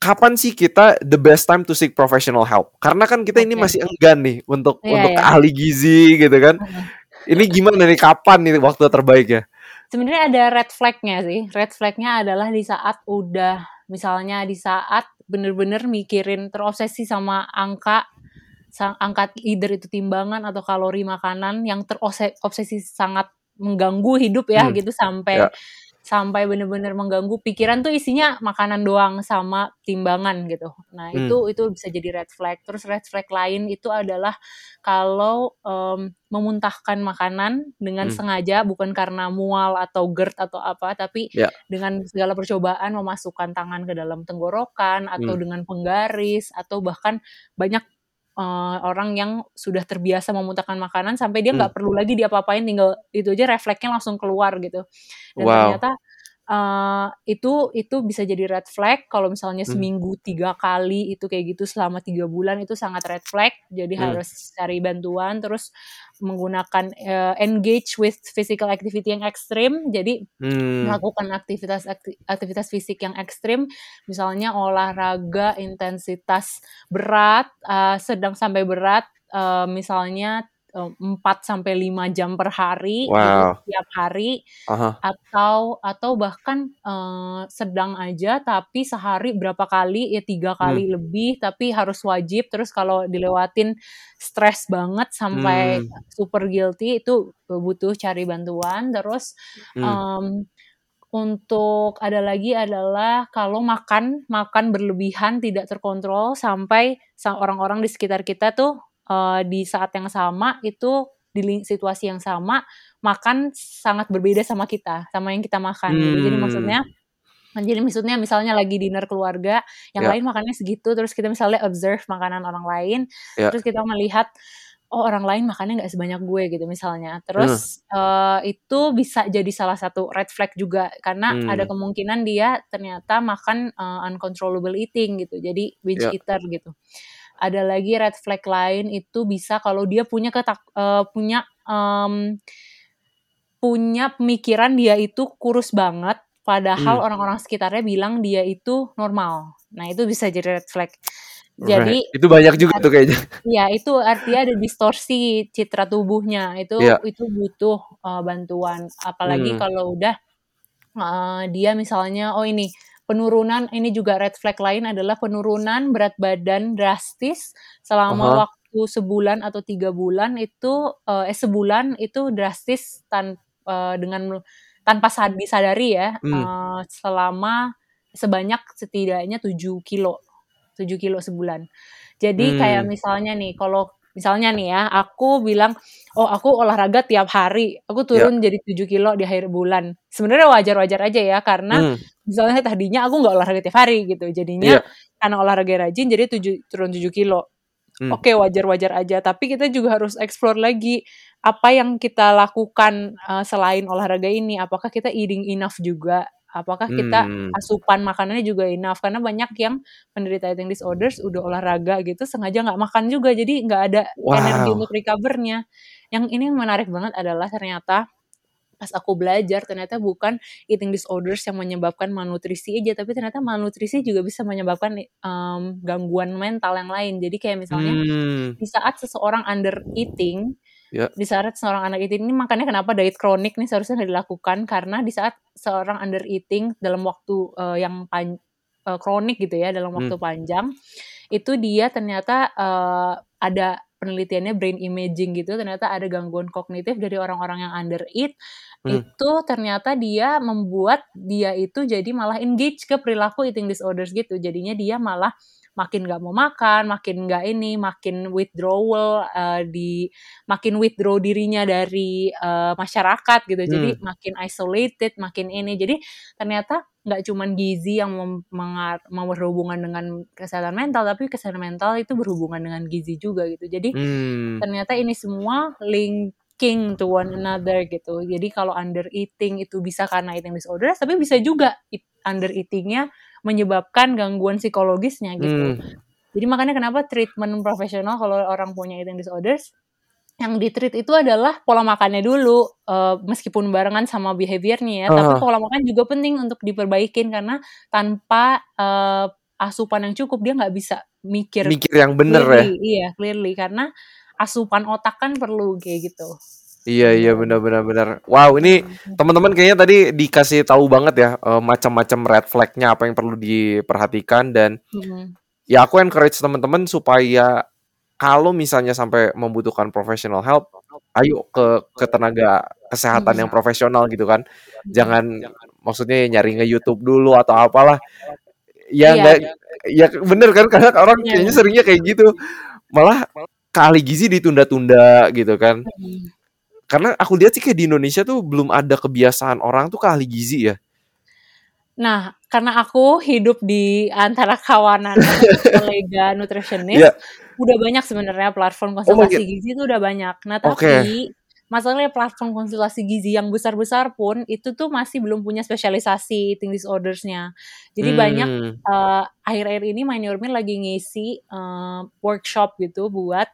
kapan sih kita the best time to seek professional help? Karena kan kita ini Oke. masih enggan nih untuk Iya, untuk ke ahli gizi gitu kan. Ini gimana nih kapan nih waktu terbaiknya? Sebenarnya ada red flag-nya sih. Red flag-nya adalah di saat udah misalnya di saat bener-bener mikirin terobsesi sama angka sa- angka either itu timbangan atau kalori makanan yang terobsesi sangat mengganggu hidup ya Hmm, gitu sampai ya. Sampai bener-bener mengganggu pikiran tuh isinya makanan doang sama timbangan gitu. Nah, Hmm. itu itu bisa jadi red flag. Terus red flag lain itu adalah kalau em, memuntahkan makanan dengan Hmm. sengaja bukan karena mual atau GERD atau apa, tapi Ya. dengan segala percobaan memasukkan tangan ke dalam tenggorokan atau Hmm. dengan penggaris atau bahkan banyak eh, orang yang sudah terbiasa memuntahkan makanan sampai dia nggak Hmm. perlu lagi diapa-apain tinggal itu aja refleksnya langsung keluar gitu. Dan Wow. ternyata eh, itu itu bisa jadi red flag kalau misalnya Hmm. seminggu tiga kali itu kayak gitu selama tiga bulan itu sangat red flag jadi Hmm. harus cari bantuan terus menggunakan eh, engage with physical activity yang ekstrim jadi Hmm. melakukan aktivitas akti- aktivitas fisik yang ekstrim misalnya olahraga intensitas berat eh, sedang sampai berat eh, misalnya 4 sampai 5 jam per hari gitu Wow. tiap hari Aha. atau atau bahkan eh, sedang aja tapi sehari berapa kali ya tiga Hmm. kali lebih tapi harus wajib terus kalau dilewatin stres banget sampai Hmm. super guilty itu butuh cari bantuan terus Hmm. em, untuk ada lagi adalah kalau makan makan berlebihan tidak terkontrol sampai sa- orang-orang di sekitar kita tuh eh, di saat yang sama itu di situasi yang sama makan sangat berbeda sama kita sama yang kita makan gitu jadi Hmm. maksudnya jadi maksudnya misalnya lagi dinner keluarga yang Ya. lain makannya segitu terus kita misalnya observe makanan orang lain Ya. terus kita melihat oh orang lain makannya nggak sebanyak gue gitu misalnya Hmm. terus eh, itu bisa jadi salah satu red flag juga karena Hmm. ada kemungkinan dia ternyata makan eh, uncontrollable eating gitu jadi binge Ya. eater gitu ada lagi red flag lain itu bisa kalau dia punya ketak eh, punya em, punya pemikiran dia itu kurus banget padahal Hmm. orang-orang sekitarnya bilang dia itu normal nah itu bisa jadi red flag Right. jadi itu banyak juga tuh kayaknya. Ya, itu artinya ada distorsi citra tubuhnya. Itu Iya. itu butuh uh, bantuan. Apalagi Hmm. kalau udah uh, dia misalnya oh ini penurunan ini juga red flag lain adalah penurunan berat badan drastis selama Aha. waktu sebulan atau tiga bulan itu eh eh, sebulan itu drastis tan eh, dengan tanpa sad disadari ya Hmm. eh, selama sebanyak setidaknya 7 kilo 7 kilo sebulan. Jadi kayak Hmm. misalnya nih kalau misalnya nih ya aku bilang, "Oh aku olahraga tiap hari, aku Ya. turun jadi 7 kilo di akhir bulan." Sebenarnya wajar-wajar aja ya karena Hmm. misalnya tadinya aku nggak olahraga tiap hari gitu, jadinya Iya. karena olahraga rajin jadi 7 turun 7 kilo. Hmm. Oke wajar-wajar aja, tapi kita juga harus explore lagi apa yang kita lakukan, eee, selain olahraga ini. Apakah kita eating enough juga? Apakah kita Hmm. asupan makanannya juga enough? Karena banyak yang penderita eating disorders udah olahraga gitu sengaja nggak makan juga, jadi nggak ada energi Wow. untuk recover-nya. Yang ini yang menarik banget adalah ternyata pas aku belajar ternyata bukan eating disorders yang menyebabkan malnutrisi aja, tapi ternyata malnutrisi juga bisa menyebabkan, mmm, gangguan mental yang lain. Jadi kayak misalnya Hmm. di saat seseorang under eating, Ya. di saat seorang under eating ini makanya kenapa diet kronik nih seharusnya nggak dilakukan karena di saat seorang under eating dalam waktu, eee, yang pan eee, kronik gitu ya, dalam waktu Hmm. panjang, itu dia ternyata, eee, ada penelitiannya brain imaging gitu, ternyata ada gangguan kognitif dari orang-orang yang under eat, Hmm. itu ternyata dia membuat dia itu jadi malah engage ke perilaku eating disorders gitu. Jadinya dia malah makin nggak mau makan, makin nggak ini, makin withdrawal, eee, di makin withdraw dirinya dari, eee, masyarakat gitu. Jadi Hmm. makin isolated, makin ini. Jadi ternyata nggak cuman gizi yang mau berhubungan dengan kesehatan mental, tapi kesehatan mental itu berhubungan dengan gizi juga gitu. Jadi Hmm. ternyata ini semua linking to one another gitu. Jadi kalau under eating itu bisa karena eating disorders, tapi bisa juga under eating-nya menyebabkan gangguan psikologisnya gitu. Hmm. Jadi makanya kenapa treatment profesional kalau orang punya eating disorders, yang di-treat itu adalah pola makannya dulu, eee, meskipun barengan sama behavior-nya ya, tapi Heeh. pola makan juga penting untuk diperbaikin karena tanpa, eee, asupan yang cukup dia nggak bisa mikir Mikir yang bener ya? iya, clearly karena asupan otak kan perlu kayak gitu. Iya iya, Gitu. benar benar benar. Wow, ini Mhm. teman-teman kayaknya tadi dikasih tahu banget ya, eee, macam-macam red flag-nya apa yang perlu diperhatikan dan Mhm. ya aku encourage teman-teman supaya kalau misalnya sampai membutuhkan professional help, ayo ke ke tenaga kesehatan yang Mhm. profesional gitu kan. Jangan maksudnya nyari nge-YouTube dulu atau apalah. Ya Iya. nggak ya bener kan karena orang Iya kayaknya iya. seringnya kayak gitu. Malah ke ahli gizi ditunda-tunda gitu kan. Karena aku lihat sih kayak di Indonesia tuh belum ada kebiasaan orang tuh ke ahli gizi ya. Nah, karena aku hidup di antara kawanan <laughs> kolega nutritionist, Iya. udah banyak sebenarnya platform Oh konsultasi makin gizi itu udah banyak. Nah, tapi masalahnya platform konsultasi gizi yang besar-besar pun itu tuh masih belum punya spesialisasi eating disorders-nya. Jadi banyak Mmm. Akhir-akhir ini My New Meal lagi ngisi, eee, workshop gitu buat,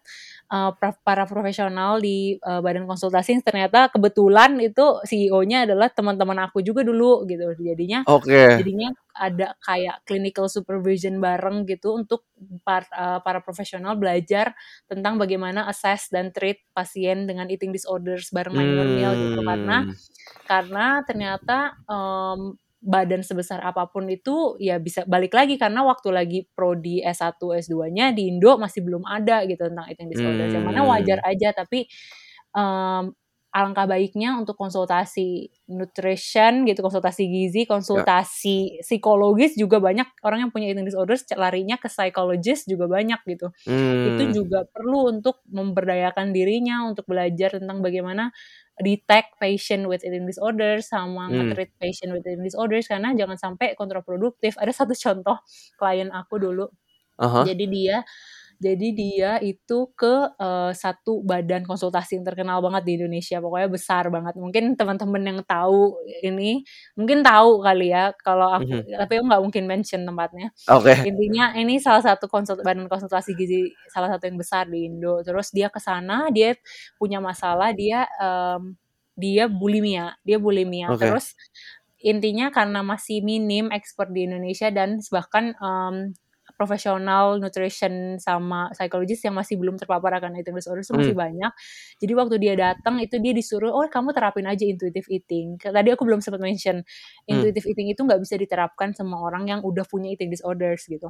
pra para profesional di, eee, badan konsultasi yang ternyata kebetulan itu CEO-nya adalah teman-teman aku juga dulu gitu. Jadinya Oke. jadinya ada kayak clinical supervision bareng gitu untuk par eee, para profesional belajar tentang bagaimana assess dan treat pasien dengan eating disorders bareng My New Meal gitu. Karena Mmm. karena ternyata, mmm, badan sebesar apa pun itu ya bisa balik lagi karena waktu lagi prodi S1, S2-nya di Indo masih belum ada gitu tentang eating disorders, yang mana wajar aja tapi, mmm, alangkah baiknya untuk konsultasi nutrition gitu, konsultasi gizi, Ya. konsultasi psikologis juga banyak orang yang punya eating disorders larinya ke psychologist juga banyak gitu. Itu Mmm. juga perlu untuk memberdayakan dirinya untuk belajar tentang bagaimana detect patient with eating disorders sama Mmm. nge-treat patient with eating disorders karena jangan sampai kontraproduktif. Ada satu contoh klien aku dulu, Ah hah. jadi dia jadi dia itu ke, eee, satu badan konsultasi yang terkenal banget di Indonesia, pokoknya besar banget. Mungkin teman-teman yang tahu ini, mungkin tahu kali ya kalau aku Mhm. tapi aku nggak mungkin mention tempatnya. Oke. Intinya ini salah satu konsul badan konsultasi gizi salah satu yang besar di Indo. Terus dia ke sana, dia punya masalah, dia, mmm, dia bulimia dia bulimia. Oke. Terus intinya karena masih minim ekspor di Indonesia dan bahkan, mmm, profesional nutrition sama psikologis yang masih belum terpapar akan eating disorder itu masih Hmm. banyak. Jadi waktu dia datang itu dia disuruh, "Oh, kamu terapin aja intuitive eating." Tadi aku belum sempat mention, Hmm. intuitive eating itu nggak bisa diterapkan sama orang yang udah punya eating disorders gitu.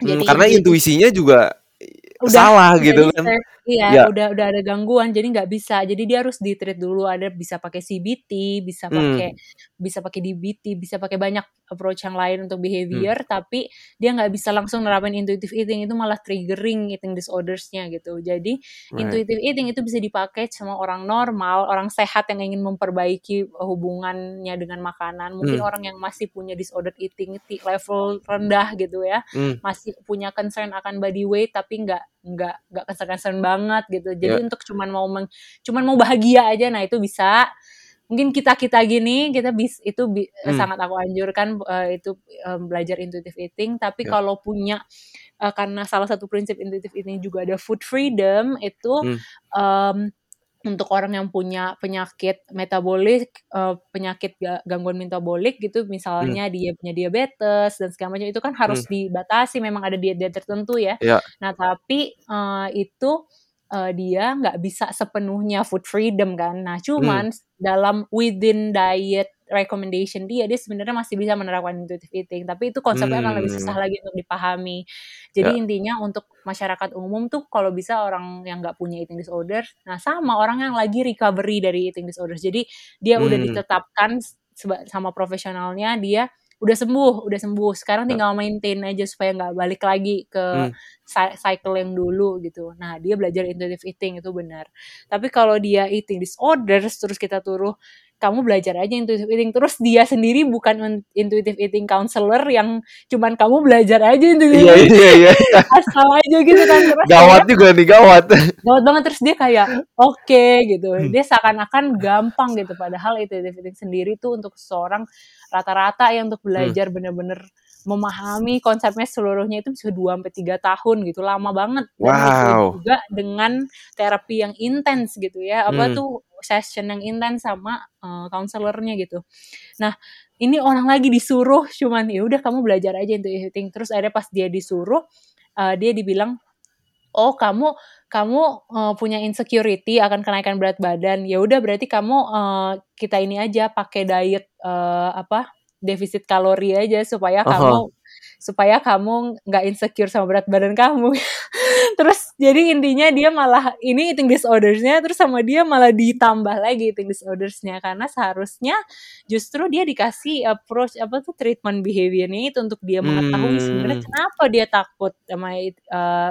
Hmm, Jadi karena intuitive intuisinya juga udah salah gitu kan. iya, Ya. udah udah ada gangguan jadi nggak bisa. Jadi dia harus di-treat dulu, ada bisa pakai CBT, bisa pakai Hmm. bisa pakai DBT, bisa pakai banyak approach yang lain untuk Hmm. behavior, tapi dia nggak bisa langsung nerapin intuitive eating, itu malah triggering eating disorders-nya gitu. Jadi Right. intuitive eating itu bisa dipakai sama orang normal, orang sehat yang ingin memperbaiki hubungannya dengan makanan. Mungkin Hmm. orang yang masih punya disordered eating ti level rendah gitu ya, Hmm. masih punya concern akan body weight tapi nggak nggak nggak concern-concern banget gitu. Jadi Ya. untuk cuman mau meng cuman mau bahagia aja, nah itu bisa. Mungkin kita-kita gini, kita bis itu bi Hmm. sangat aku anjurkan, eee, itu, mmm, belajar intuitive eating. Tapi Ya. kalau punya eee, karena salah satu prinsip intuitive eating juga ada food freedom, itu, Hmm. mmm, untuk orang yang punya penyakit metabolik, eee, penyakit ga gangguan metabolik gitu, Hmm. misalnya dia punya diabetes dan segala macam, itu kan harus Hmm. dibatasi, memang ada diet-diet tertentu ya. Ya. Nah tapi, eee, itu, eee, dia nggak bisa sepenuhnya food freedom kan. Nah Hmm. cuman dalam within diet recommendation dia, dia sebenarnya masih bisa menerapkan intuitive eating, tapi itu konsepnya akan lebih susah Hmm. lagi untuk dipahami. Jadi Ya. intinya untuk masyarakat umum tuh kalau bisa orang yang nggak punya eating disorder, nah sama orang yang lagi recovery dari eating disorders. Jadi dia udah Hmm. ditetapkan s seba sama profesionalnya, dia udah sembuh udah sembuh, sekarang Ya. tinggal maintain aja supaya nggak balik lagi ke Hmm. cy cycle yang dulu gitu. Nah dia belajar intuitive eating itu benar. Tapi kalau dia eating disorders terus kita suruh, "Kamu belajar aja intuitive eating," terus dia sendiri bukan intuitive eating counselor yang cuman, "Kamu belajar aja intuitive Iya eating," iya iya iya. <laughs> asal aja gitu kan. Terus Gawat kayak juga nih, gawat. gawat banget, terus dia kayak, "Oke," gitu. Hmm. Dia seakan-akan gampang gitu, padahal intuitive eating sendiri tuh untuk seseorang rata-rata ya untuk Hmm. belajar bener-bener memahami konsepnya seluruhnya itu bisa 2 sampai 3 tahun gitu, lama banget. Dan itu Wow. juga dengan terapi yang intens gitu ya, apa Hmm. tuh, session yang intens sama, eee, counselor-nya gitu. Nah, ini orang lagi disuruh cuman, "Ya udah kamu belajar aja eating," terus akhirnya pas dia disuruh, eee, dia dibilang, "Oh kamu kamu, eee, punya insecurity akan kenaikan berat badan, ya udah berarti kamu, eee, kita ini aja pakai diet, eee, apa, defisit kalori aja supaya Aha. kamu supaya kamu nggak insecure sama berat badan kamu." <laughs> Terus jadi intinya dia malah ini eating disorders-nya, terus sama dia malah ditambah lagi eating disorders-nya, karena seharusnya justru dia dikasih approach, apa tuh, treatment behavior-nya itu untuk dia mengetahui sebenarnya Hmm. kenapa dia takut sama eee,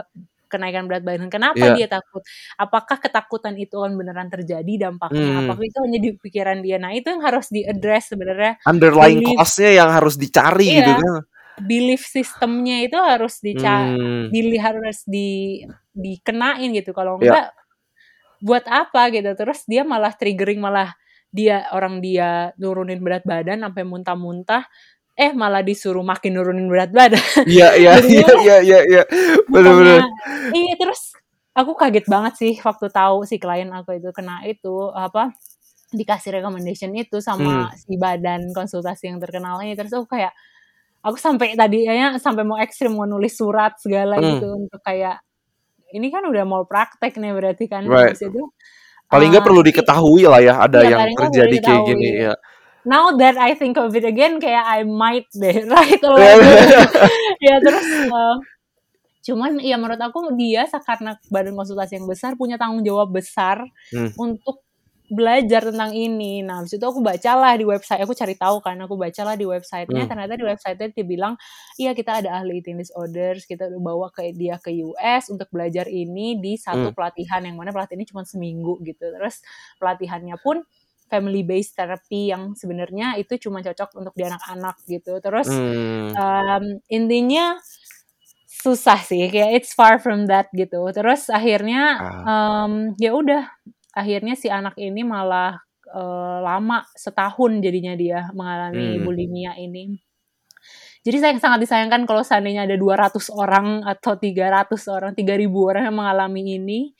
kenaikan berat badan, kenapa Iya. dia takut, apakah ketakutan itu akan beneran terjadi dampaknya, Hmm. apakah itu hanya di pikiran dia. Nah itu yang harus di-address sebenarnya, Underlying cause-nya yang harus dicari gitu iya, kan. belief system-nya itu harus dica Hmm. dili harus di dikenain gitu, kalau Ya. enggak buat apa gitu. Terus dia malah triggering, malah dia orang dia nurunin berat badan sampai muntah-muntah, eh malah disuruh makin nurunin berat badan. Iya iya <laughs> iya iya iya iya. Bukannya iya, terus aku kaget banget sih waktu tahu si klien aku itu kena itu, apa, dikasih recommendation itu Hmm. sama si badan konsultasi yang terkenal ini, terus aku kayak aku sampai tadinya sampai mau ekstrim, mau nulis surat segala gitu Hmm. untuk kayak, ini kan udah mau praktek nih berarti kan, Right. itu, Paling nggak eee, perlu diketahui lah ya, ada iya yang terjadi kayak gini, ya. Now that I think of it again, kayak I might deh <laughs> letter. <laughs> Ya terus, eee, cuman ya menurut aku dia karena badan konsultasi yang besar, punya tanggung jawab besar Hmm. untuk belajar tentang ini. Nah, habis itu aku bacalah di website, aku cari tahu kan, aku bacalah di website-nya, Hmm. ternyata di website-nya dia bilang, "Iya kita ada ahli eating disorders, kita udah bawa ke dia ke US untuk belajar ini di satu Hmm. pelatihan," yang mana pelatihan ini cuma seminggu gitu. Terus pelatihannya pun family based therapy yang sebenarnya itu cuma cocok untuk di anak-anak gitu. Terus, Hmm. mmm, intinya susah sih, kayak it's far from that gitu. Terus akhirnya, mmm, ya udah, akhirnya si anak ini malah, eee, lama, setahun jadinya dia mengalami Hmm. bulimia ini. Jadi sayang sangat disayangkan kalau seandainya ada 200 orang atau 300 orang, 3.000 orang yang mengalami ini,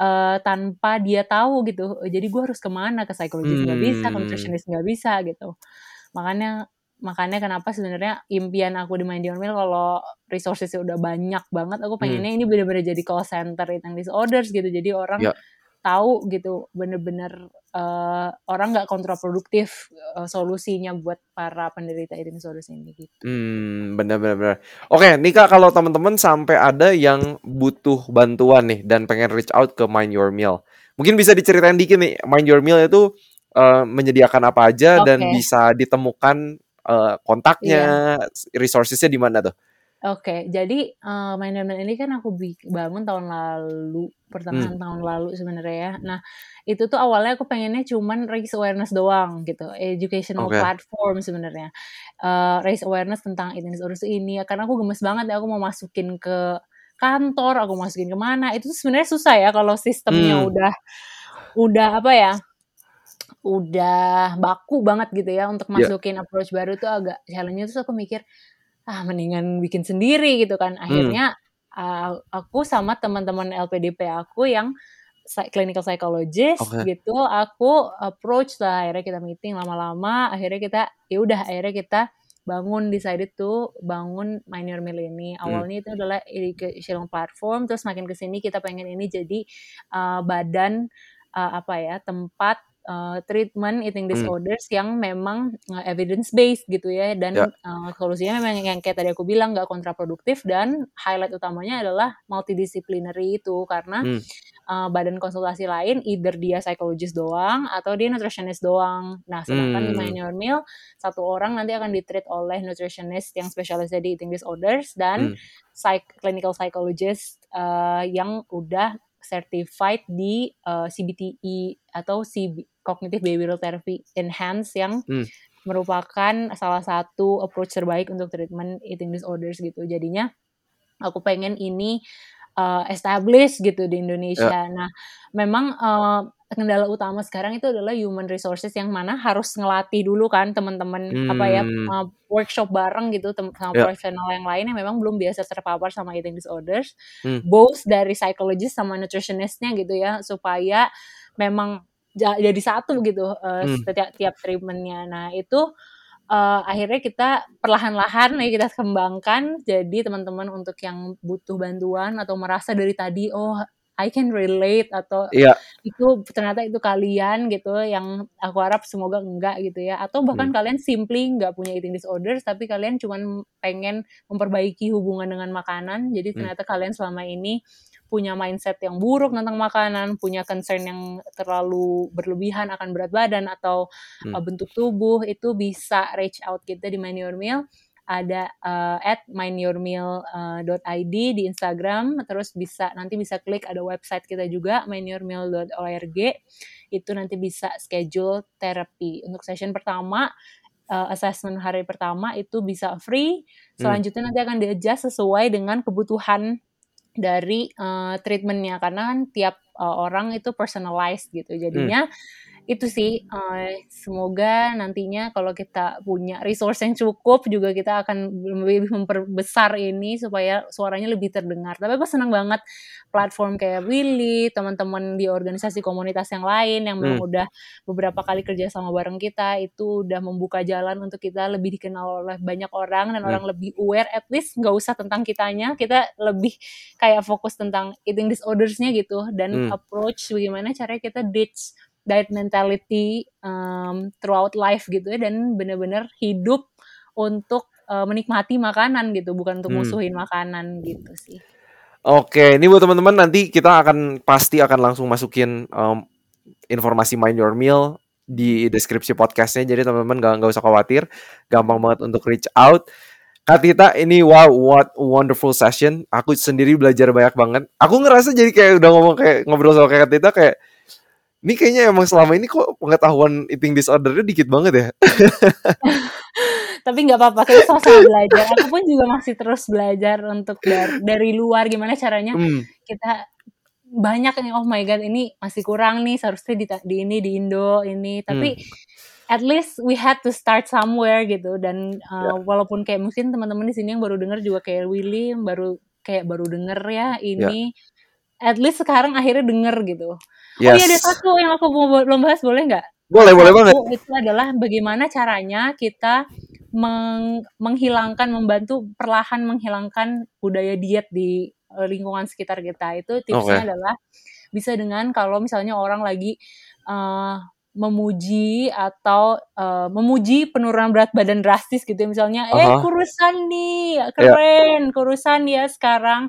eee, tanpa dia tahu gitu, jadi gue harus ke mana, ke psikologis nggak bisa, ke Hmm. nutritionist nggak bisa gitu. Makanya makanya kenapa sebenarnya impian aku di Mind Your Meal kalau resourcesnya udah banyak banget, aku Hmm. pengennya ini bener-bener jadi call center eating disorders gitu. Jadi orang Ya. Tahu gitu bener-bener eh, orang nggak kontraproduktif eh, solusinya buat para penderita eating disorders ini gitu. Hmm, benar benar benar. Oke, Nika kalau teman-teman sampai ada yang butuh bantuan nih dan pengen reach out ke Mind Your Meal. Mungkin bisa diceritain dikit nih, Mind Your Meal itu eh, menyediakan apa aja dan Oke. bisa ditemukan eh, kontaknya, resourcesnya di mana tuh? Oke, jadi uh, Your Meal ini kan aku bangun tahun lalu, pertengahan tahun lalu sebenarnya ya. Nah, itu tuh awalnya aku pengennya cuman raise awareness doang gitu, educational Oke. platform sebenarnya. Uh, raise awareness tentang eating disorders ini, karena aku gemes banget ya, aku mau masukin ke kantor, aku masukin ke mana, itu tuh sebenarnya susah ya kalau sistemnya Hmm. udah udah apa ya, udah baku banget gitu ya untuk Ya. masukin approach baru tuh agak challenge terus aku mikir ah mendingan bikin sendiri gitu kan Hmm. akhirnya uh, aku sama teman-teman LPDP aku yang clinical psychologist Oke. gitu aku approach lah akhirnya kita meeting lama-lama akhirnya kita ya udah akhirnya kita bangun decided tuh bangun Mind Your Meal ini Hmm. awalnya itu adalah educational platform terus makin ke sini kita pengen ini jadi uh, badan uh, apa ya tempat uh, treatment eating Hmm. disorders yang memang evidence based gitu ya dan Ya. uh, solusinya memang yang kayak tadi aku bilang nggak kontraproduktif dan highlight utamanya adalah multidisciplinary itu karena Hmm. uh, badan konsultasi lain either dia psychologist doang atau dia nutritionist doang. Nah, sedangkan di Hmm. Mind Your Meal satu orang nanti akan ditreat oleh nutritionist yang spesialisnya di eating disorders dan Hmm. psych clinical psychologist uh, yang udah certified di uh, CBTE atau CB, Cognitive Behavioral Therapy Enhanced yang Hmm. merupakan salah satu approach terbaik untuk treatment eating disorders gitu. Jadinya aku pengen ini uh, establish gitu di Indonesia. Nah, memang uh, kendala utama sekarang itu adalah human resources yang mana harus ngelatih dulu kan teman-teman apa ya Hmm. uh, workshop bareng gitu sama Ya. profesional yang lain yang memang belum biasa terpapar sama eating disorders, Hmm. both dari psychologist sama nutritionistnya gitu ya supaya memang ja- jadi satu gitu uh, Hmm. setiap tiap treatmentnya. Nah itu uh, akhirnya kita perlahan-lahan ya kita kembangkan jadi teman-teman untuk yang butuh bantuan atau merasa dari tadi oh I can relate atau Iya. itu ternyata itu kalian gitu yang aku harap semoga enggak gitu ya atau bahkan kalian simply nggak punya eating disorders tapi kalian cuman pengen memperbaiki hubungan dengan makanan jadi Hmm. ternyata kalian selama ini punya mindset yang buruk tentang makanan punya concern yang terlalu berlebihan akan berat badan atau Hmm. uh, bentuk tubuh itu bisa reach out kita di Mind Your Meal ada uh, at mindyourmeal.id di Instagram. Terus bisa nanti bisa klik ada website kita juga mindyourmeal.org itu nanti bisa schedule terapi. Untuk session pertama uh, assessment hari pertama itu bisa free. Selanjutnya nanti akan di-adjust sesuai dengan kebutuhan dari uh, treatmentnya. Karena kan tiap uh, orang itu personalized gitu. Jadinya itu sih uh, semoga nantinya kalau kita punya resource yang cukup juga kita akan lebih memperbesar ini supaya suaranya lebih terdengar tapi aku senang banget platform kayak Willy teman-teman di organisasi komunitas yang lain yang memang Hmm. udah beberapa kali kerja sama bareng kita itu udah membuka jalan untuk kita lebih dikenal oleh banyak orang dan Hmm. orang lebih aware at least nggak usah tentang kitanya kita lebih kayak fokus tentang eating disorders-nya gitu dan Hmm. approach bagaimana caranya kita ditch diet mentality um, throughout life gitu ya dan benar-benar hidup untuk uh, menikmati makanan gitu bukan untuk Hmm. musuhin makanan gitu sih. Oke, ini buat teman-teman nanti kita akan pasti akan langsung masukin em, informasi Mind Your Meal di deskripsi podcastnya. Jadi teman-teman gak, nggak usah khawatir, gampang banget untuk reach out. Kak Tita, ini wow, what wonderful session. Aku sendiri belajar banyak banget. Aku ngerasa jadi kayak udah ngomong kayak ngobrol sama Kak Tita kayak ini kayaknya emang selama ini kok pengetahuan eating disordernya dikit banget ya. <laughs> Tapi nggak apa-apa, kita sama-sama belajar. Aku pun juga masih terus belajar untuk dari, dari luar gimana caranya Hmm, kita banyak nih oh my god ini masih kurang nih seharusnya di, di ini di Indo ini. Tapi at least we had to start somewhere gitu. Dan uh, walaupun kayak mungkin teman-teman di sini yang baru denger juga kayak Willy yang baru kayak baru denger ya. ini at least sekarang akhirnya denger gitu oh iya ada yes. satu yang aku belum bahas boleh nggak Boleh, boleh banget. Satu itu adalah bagaimana caranya kita meng menghilangkan, membantu perlahan menghilangkan budaya diet di uh, lingkungan sekitar kita. Itu tipsnya Oke. adalah bisa dengan kalau misalnya orang lagi uh, memuji atau uh, memuji penurunan berat badan drastis gitu ya. misalnya eh Aha. kurusan nih Iya. keren kurusan ya sekarang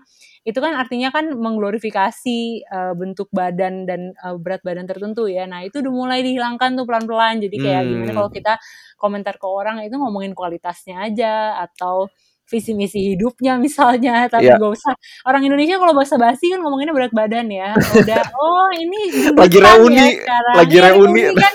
itu kan artinya kan mengglorifikasi uh, bentuk badan dan uh, berat badan tertentu ya. Nah itu udah mulai dihilangkan tuh pelan-pelan. Jadi kayak gimana Hmm. kalau kita komentar ke orang itu ngomongin kualitasnya aja atau visi misi hidupnya misalnya. <laughs> Tapi Iya. gak usah. Orang Indonesia kalau bahasa basi kan ngomonginnya berat badan ya. Udah <laughs> oh ini Lagi gendutan reuni, ya sekarang. lagi Iya, reuni. kan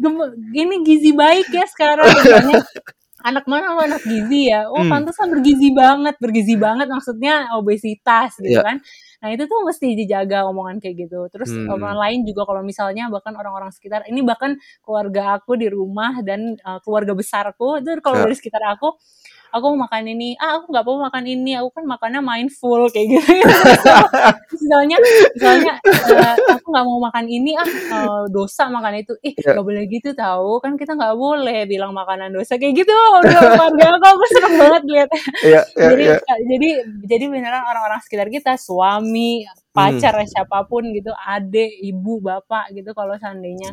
gem- gini gizi baik ya sekarang <laughs> anak mana lo anak gizi ya oh Hmm. pantesan bergizi banget bergizi banget maksudnya obesitas gitu Iya. kan nah itu tuh mesti dijaga omongan kayak gitu terus Hmm. omongan lain juga kalau misalnya bahkan orang-orang sekitar ini bahkan keluarga aku di rumah dan uh, keluarga besarku itu kalau Ya. dari sekitar aku aku mau makan ini. Ah aku nggak mau makan ini. Aku kan makannya mindful kayak gitu. <laughs> Misalnya misalnya eh, aku nggak mau makan ini ah eh, dosa makan itu. Ih Iya. nggak boleh gitu tahu kan kita nggak boleh bilang makanan dosa. Kayak gitu udah keluarga aku aku seneng banget lihat. Iya, iya, jadi iya. jadi jadi beneran orang-orang sekitar kita suami Hmm. pacar siapa pun gitu adik ibu bapak gitu kalau seandainya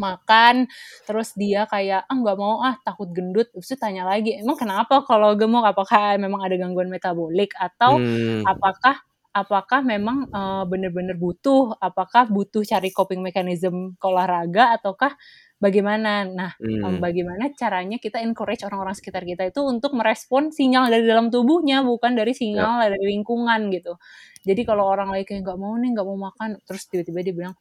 makan terus dia kayak ah nggak mau ah takut gendut terus tanya lagi emang kenapa kalau gemuk apakah memang ada gangguan metabolik atau Hmm. apakah apakah memang eh, benar-benar butuh apakah butuh cari coping mechanism ke olahraga ataukah bagaimana nah em, Hmm. bagaimana caranya kita encourage orang-orang sekitar kita itu untuk merespon sinyal dari dalam tubuhnya bukan dari Ya. sinyal dari lingkungan gitu jadi kalau orang lagi kayak nggak mau nih nggak mau makan terus tiba-tiba dia bilang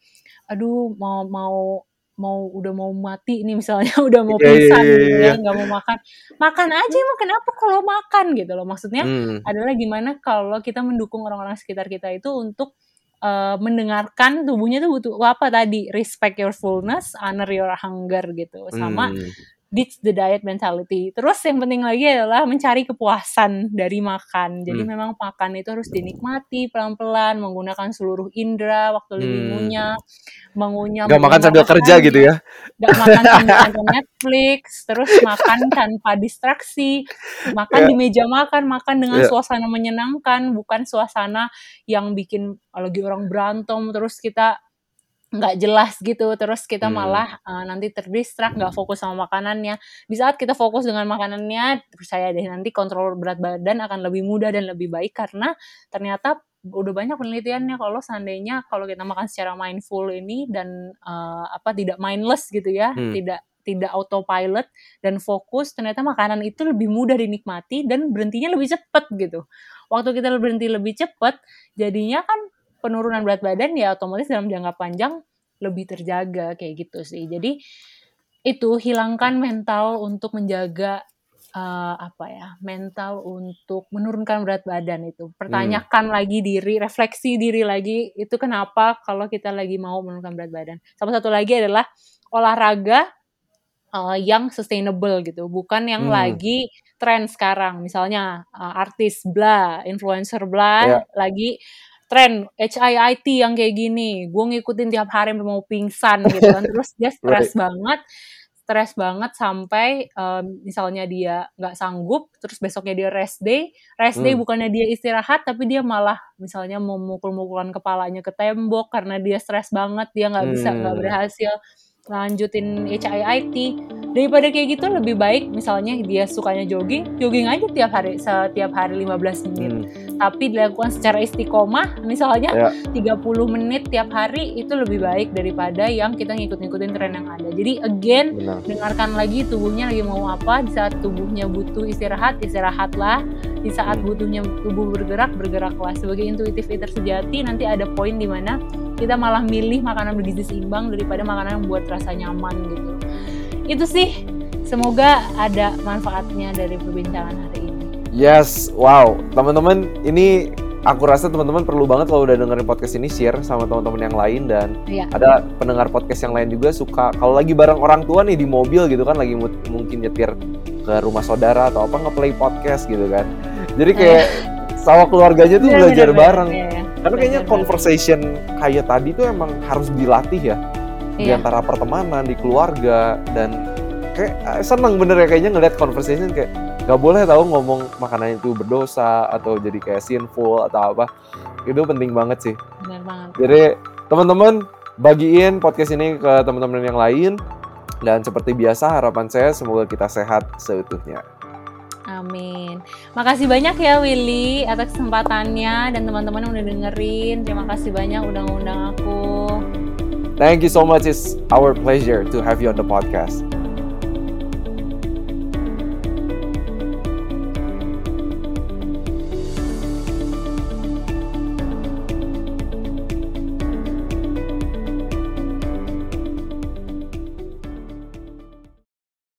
aduh mau mau mau udah mau mati nih misalnya <laughs> udah mau Iya, iya, pingsan iya, gitu iya, ya iya. nggak mau makan makan aja emang kenapa kalau makan gitu loh maksudnya Hmm. adalah gimana kalau kita mendukung orang-orang sekitar kita itu untuk uh, mendengarkan tubuhnya tuh butuh apa tadi respect your fullness, honor your hunger gitu, sama Hmm. Ditch the diet mentality. Terus yang penting lagi adalah mencari kepuasan dari makan. Jadi Hmm. memang makan itu harus dinikmati pelan-pelan, menggunakan seluruh indera waktu Hmm. ngunyah, mengunyah, Nggak makan sambil kerja gitu ya? nggak makan <laughs> sambil nonton Netflix, terus makan tanpa distraksi, makan Iya. di meja makan, makan dengan Iya. suasana menyenangkan, bukan suasana yang bikin lagi orang berantem terus kita nggak jelas gitu, terus kita Hmm. malah uh, nanti terdistrak, nggak fokus sama makanannya. Di saat kita fokus dengan makanannya, percaya deh nanti kontrol berat badan akan lebih mudah dan lebih baik karena ternyata udah banyak penelitiannya kalau seandainya kalau kita makan secara mindful ini dan uh, apa tidak mindless gitu ya, Hmm. tidak tidak autopilot dan fokus, ternyata makanan itu lebih mudah dinikmati dan berhentinya lebih cepat gitu. Waktu kita berhenti lebih cepat, jadinya kan penurunan berat badan ya otomatis dalam jangka panjang lebih terjaga kayak gitu sih. Jadi itu hilangkan mental untuk menjaga eh, apa ya mental untuk menurunkan berat badan itu pertanyakan lagi diri refleksi diri lagi itu kenapa kalau kita lagi mau menurunkan berat badan sama satu lagi adalah olahraga eh, yang sustainable gitu bukan yang Hmm. lagi tren sekarang misalnya eh, artis bla influencer bla Ya. lagi tren HIIT yang kayak gini gue ngikutin tiap hari mau pingsan gitu kan <laughs> terus dia stres banget stres banget sampai em, misalnya dia nggak sanggup terus besoknya dia rest day rest day Hmm. bukannya dia istirahat tapi dia malah misalnya memukul-mukulan kepalanya ke tembok karena dia stres banget dia nggak bisa nggak Hmm. berhasil lanjutin HIIT daripada kayak gitu lebih baik misalnya dia sukanya jogging jogging aja tiap hari setiap hari 15 menit Hmm. Tapi dilakukan secara istiqomah misalnya Ya. 30 menit tiap hari itu lebih baik daripada yang kita ngikut-ngikutin tren yang ada jadi again Benar. dengarkan lagi tubuhnya lagi mau apa di saat tubuhnya butuh istirahat istirahatlah di saat Hmm. butuhnya tubuh bergerak bergeraklah sebagai intuitif eater sejati nanti ada poin di mana kita malah milih makanan bergizi seimbang daripada makanan yang buat rasa nyaman gitu itu sih semoga ada manfaatnya dari perbincangan hari ini Yes, wow, teman-teman, ini aku rasa teman-teman perlu banget kalau udah dengerin podcast ini share sama teman-teman yang lain dan Iya. ada pendengar podcast yang lain juga suka kalau lagi bareng orang tua nih di mobil gitu kan lagi mu- mungkin nyetir ke rumah saudara atau apa nge-play podcast gitu kan. Jadi kayak sama keluarganya tuh Bener, belajar bener, bareng. bener, iya, iya. Karena kayaknya Bener, bener. conversation kayak tadi tuh emang harus dilatih ya di Iya. antara pertemanan, di keluarga dan kayak eh, seneng bener ya kayaknya ngeliat conversation kayak gak boleh tahu ngomong makanan itu berdosa atau jadi kayak sinful atau apa itu penting banget sih Benar banget. jadi teman-teman bagiin podcast ini ke teman-teman yang lain dan seperti biasa harapan saya semoga kita sehat seutuhnya Amin. Makasih banyak ya Willy atas kesempatannya dan teman-teman yang udah dengerin. Terima kasih banyak udah ngundang aku. thank you so much it's our pleasure to have you on the podcast